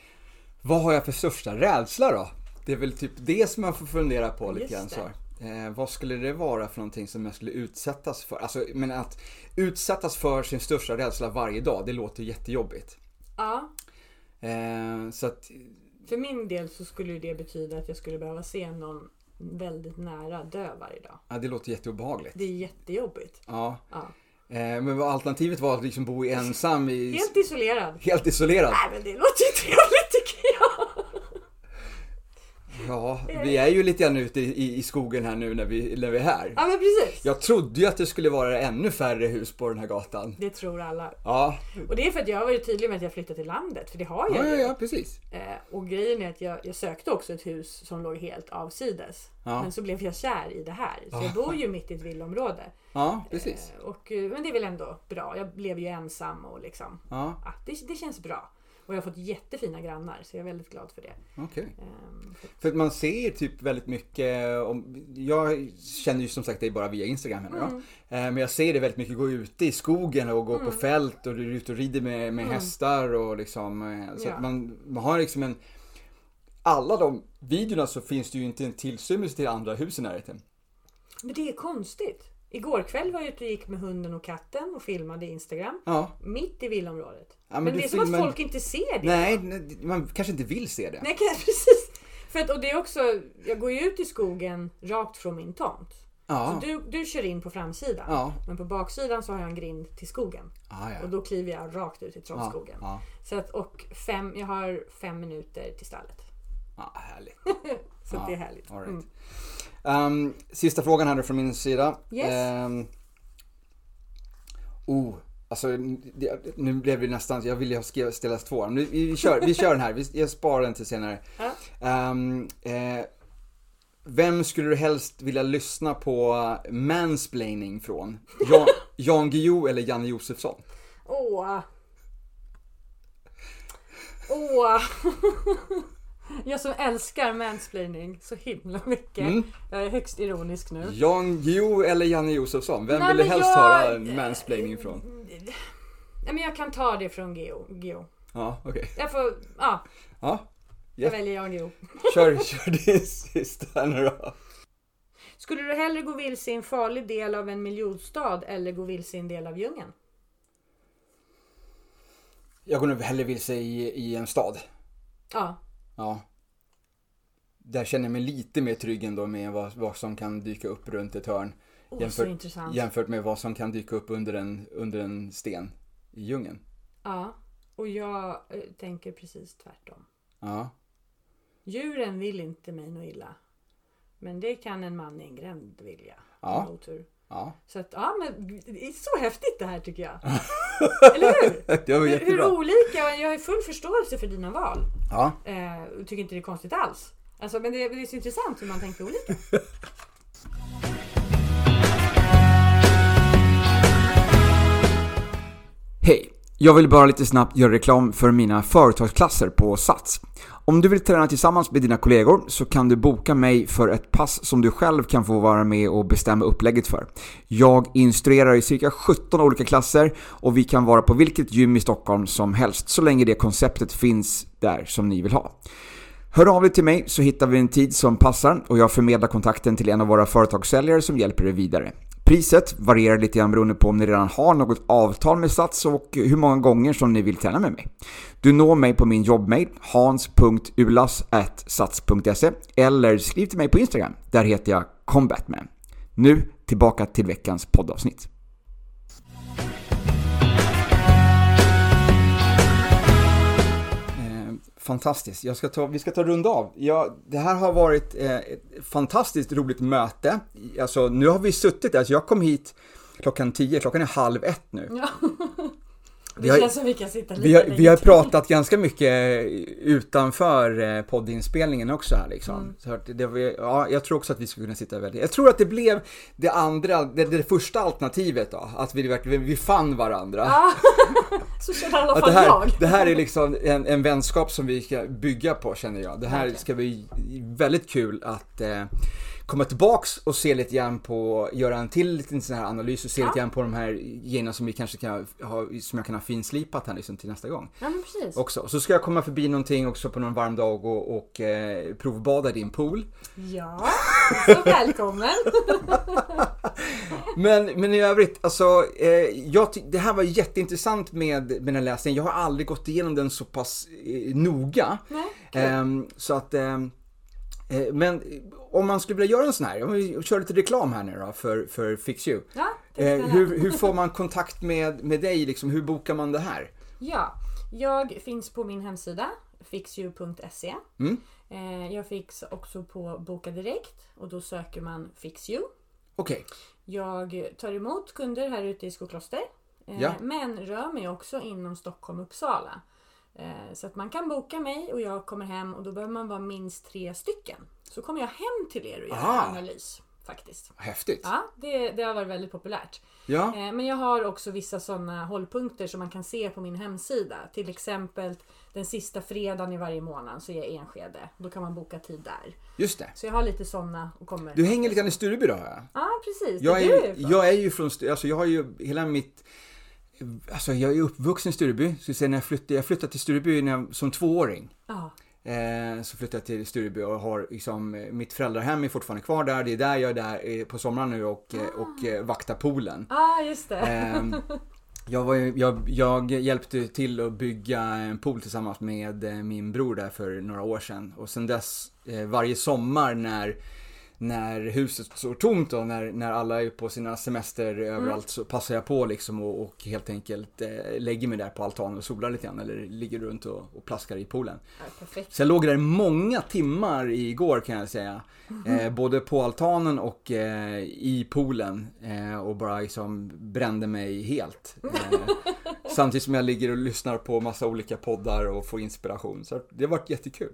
Vad har jag för största rädsla då? Det är väl typ det som man får fundera på lite grann. Eh, vad skulle det vara för någonting som jag skulle utsättas för? Alltså, men att utsättas för sin största rädsla varje dag, det låter jättejobbigt. Ja, Eh, så att, för min del så skulle det betyda att jag skulle behöva se någon väldigt nära dö varje dag. ja, det låter jätteobehagligt. Det är jättejobbigt. Ja. Ja. Eh, men vad alternativet var att liksom bo ensam i... Helt isolerad. helt isolerad. Nej men det låter ju trevligt tycker jag. Ja, vi är ju lite grann ute i, i skogen här nu när vi, när vi är här. Ja men precis. Jag trodde ju att det skulle vara ännu färre hus på den här gatan. Det tror alla. Ja, Och det är för att jag har varit tydlig med att jag flyttat till landet. För det har jag ja, ja, ju. ja precis. Eh, och grejen är att jag, jag sökte också ett hus som låg helt avsides. Ja. Men så blev jag kär i det här. Så jag bor ju mitt i ett villaområde. Ja, precis. Eh, och, eh, men det är väl ändå bra. Jag blev ju ensam och liksom. Ja, Ja, det, det känns bra. Och jag har fått jättefina grannar så jag är väldigt glad för det. okej. Ehm, för- För att man ser typ väldigt mycket om, Jag känner ju som sagt dig bara via Instagram här nu Mm. då. Eh, Men jag ser det väldigt mycket gå ute i skogen och gå på fält och du är ute och rider med, med hästar och liksom eh, Så Mm. Ja. att man, man har liksom en Alla de videorna så finns det ju inte en tillstymmelse till andra hus i närheten. Men det är konstigt. Igår kväll var jag ute och gick med hunden och katten och filmade Instagram. Ja. Mitt i villaområdet. men men det är som att filmar- folk inte ser det. Nej, nej, man kanske inte vill se det. Nej, <laughs> precis. För att, och det är också, jag går ju ut i skogen rakt från min tomt. Ja. Så du, du kör in på framsidan. Ja. Men på baksidan så har jag en grind till skogen. Ah, ja. Och då kliver jag rakt ut i trollskogen. Ja. Så att, och fem, jag har fem minuter till stallet. Ja, härligt. <laughs> Så att det är härligt. All right. Mm. Ehm, sista frågan här från min sida. Yes. Ehm, oh, alltså det, nu blev det nästan, jag ville ha skriva- ställa två. Men vi, vi, kör, vi kör den här, vi, jag sparar den till senare. Ja. Ehm, eh, vem skulle du helst vilja lyssna på mansplaining från? Jan, <laughs> Jan Guillou eller Janne Josefsson? Åh. Åh. <laughs> Jag som älskar mansplaining så himla mycket. Mm. Jag är högst ironisk nu. Jan Guillou eller Janne Josefsson? Vem Nej, vill du helst jag- höra mansplaining från? Nej, men jag kan ta det från Geo. Geo. Ja, okej. Jag får, ja, Ja, jag Ja. väljer Jan Geo. kör, kör din <laughs> sista nu då. Skulle du hellre gå vilse i en farlig del av en miljonstad eller gå vilse i en del av djungeln? Jag går nog hellre vilse i, i en stad. Ja, Ja. Där känner jag mig lite mer trygg ändå med vad, vad som kan dyka upp runt ett hörn. Åh, Jämfört-. Jämfört med vad som kan dyka upp under en, under en sten i djungeln. Ja, och jag eh, tänker precis tvärtom. Ja. Djuren vill inte mig något illa. Men det kan en man i en gränd vilja. Ja. Otur. Ja. Så att, ja men det är så häftigt det här tycker jag. <laughs> Eller hur? Det var Hur, hur olika, jag har full förståelse för dina val. Ja. Eh, tycker inte det är konstigt alls. Alltså, men det, är- det är så intressant hur man tänker olika. <laughs> Hej! Jag vill bara lite snabbt göra reklam för mina företagsklasser på Sats. Om du vill träna tillsammans med dina kollegor så kan du boka mig för ett pass som du själv kan få vara med och bestämma upplägget för. Jag instruerar i cirka 17 olika klasser och vi kan vara på vilket gym i Stockholm som helst så länge det konceptet finns där som ni vill ha. Hör av dig till mig så hittar vi en tid som passar och jag förmedlar kontakten till en av våra företagssäljare som hjälper dig vidare. Priset varierar lite grann beroende på om ni redan har något avtal med Sats och hur många gånger som ni vill träna med mig. Du når mig på min jobbmail hans.ulas.sats.se eller skriv till mig på Instagram. Där heter jag combatman. Nu tillbaka till veckans poddavsnitt. Fantastiskt. Jag ska ta, vi ska ta runda av. Ja, det här har varit eh, ett fantastiskt roligt möte. Alltså, nu har vi suttit där, jag kom hit klockan 10, klockan är halv ett nu. Ja. <laughs> Vi har- vi Vi har, vi har pratat ganska mycket utanför eh, poddinspelningen också här liksom. Mm. Så det var, ja, jag tror också att vi skulle kunna sitta väldigt... Jag tror att det blev det andra, det, det första alternativet då. Att vi verkligen, vi fann varandra. Ja, <laughs> så känner i alla Att fall det, här, jag. det här är liksom en, en vänskap som vi ska bygga på känner jag. Det här ska bli väldigt kul att eh, komma tillbaks och se lite grann på, göra en till liten sån här analys och se Ja. lite grann på de här grejerna som vi kanske kan ha, som jag kan ha finslipat här liksom till nästa gång Ja men precis. också. Så ska jag komma förbi någonting också på någon varm dag och, och eh, provbada din pool. Ja, så välkommen. <laughs> Men, men i övrigt, alltså, eh, jag det här var jätteintressant med, med den här läsningen. Jag har aldrig gått igenom den så pass eh, noga. Nej, kul. Ehm, så att, ehm, eh, men om man skulle vilja göra en sån här, om vi kör lite reklam här nu då för, för Fix You. Ja, Eh, hur, hur får man kontakt med, med dig? Liksom, hur bokar man det här? Ja, jag finns på min hemsida fixyou.se. Mm. Eh, jag finns också på Boka Direkt och då söker man FixYou. Okej, Jag tar emot kunder här ute i Skokloster. Eh, Ja. Men rör mig också inom Stockholm och Uppsala. Eh, Så att man kan boka mig och jag kommer hem och då behöver man vara minst tre stycken. Så kommer jag hem till er och gör Ah. analys. Faktiskt. häftigt. Ja, det, det har varit väldigt populärt. Ja, Eh, Men jag har också vissa sådana hållpunkter som man kan se på min hemsida. Till exempel den sista fredagen i varje månad så är jag Enskede. Då kan man boka tid där. just det. Så jag har lite sådana och kommer... Du hänger lite grann i Stureby då? Ja. Ja, precis. Jag är är, jag är ju från, alltså jag har ju hela mitt, alltså jag är uppvuxen i Stureby. Så när jag flyttade, jag flyttade till Stureby när jag, som tvååring. Ja. Eh, så flyttade jag till Stureby och har liksom, eh, mitt föräldrahem är fortfarande kvar där. Det är där jag är där eh, på sommaren nu och, eh, och vaktar poolen. ah, just det. Ehm, <laughs> jag, var, jag, jag hjälpte till att bygga en pool tillsammans med min bror där för några år sedan. Och sen dess, varje sommar när, när huset står tomt och när, när alla är på sina semester överallt så passar jag på liksom och, och helt enkelt eh, lägger mig där på altanen och solar lite grann eller ligger runt och, och plaskar i poolen. Ja. Så jag låg där många timmar igår kan jag säga. Eh, både på altanen och eh, i poolen. Eh, och bara liksom brände mig helt. Eh, <laughs> samtidigt som jag ligger och lyssnar på massa olika poddar och får inspiration. Så det har varit jättekul.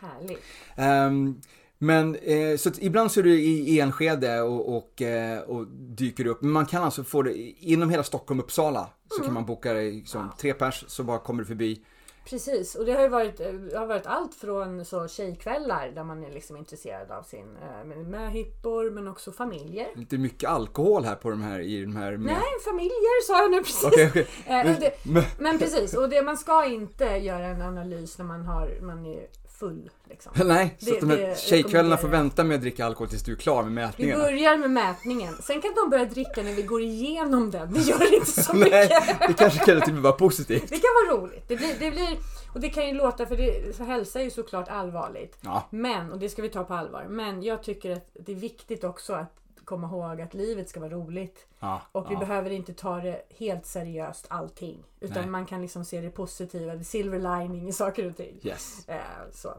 Härligt. Ehm, men eh, så ibland så är du i Enskede och, och, eh, och dyker upp. Men man kan alltså få det inom hela Stockholm Uppsala. Så kan man boka liksom, tre pers så bara kommer du förbi. Precis, och det har ju varit, eh, har varit allt från så tjejkvällar där man är liksom intresserad av sin eh, med möhippor men också familjer. Lite mycket alkohol här på de här i de här. Nej, familjer sa jag nu precis. Okej, okej. Eh, det, Men- men precis, och det, man ska inte göra en analys när man, har, man är full. Liksom. <laughs> Nej, så Det- de här tjejkvällarna får vänta med att dricka alkohol tills du är klar med Vi mätningarna. börjar med mätningen, sen kan de börja dricka när vi går igenom den. Det gör inte så <laughs> mycket. Nej, det kanske kan till och med vara positivt. Det kan vara roligt. Det blir, det blir, och det kan ju låta, för, det, för hälsa är ju såklart allvarligt. Ja, Men, och det ska vi ta på allvar, men jag tycker att det är viktigt också att komma ihåg att livet ska vara roligt. ja, Och vi ja. behöver inte ta det helt seriöst allting. Utan Nej. man kan liksom se det positiva, det silver lining i saker och ting. Yes. Eh, så.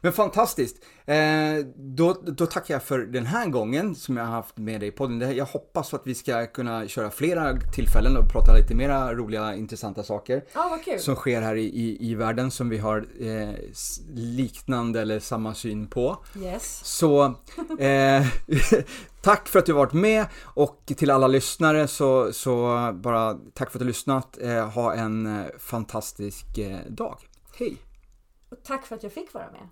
Men fantastiskt. Eh, då, då tackar jag för den här gången som jag har haft med dig i podden. Jag hoppas att vi ska kunna köra flera tillfällen och prata lite mera roliga, intressanta saker. Kul. Som sker här i, i, i världen som vi har eh, liknande eller samma syn på. Yes. Så eh, <laughs> tack för att du har varit med och till alla lyssnare så, så bara tack för att du har lyssnat. Eh, ha en eh, fantastisk eh, dag. Hej! Och tack för att jag fick vara med.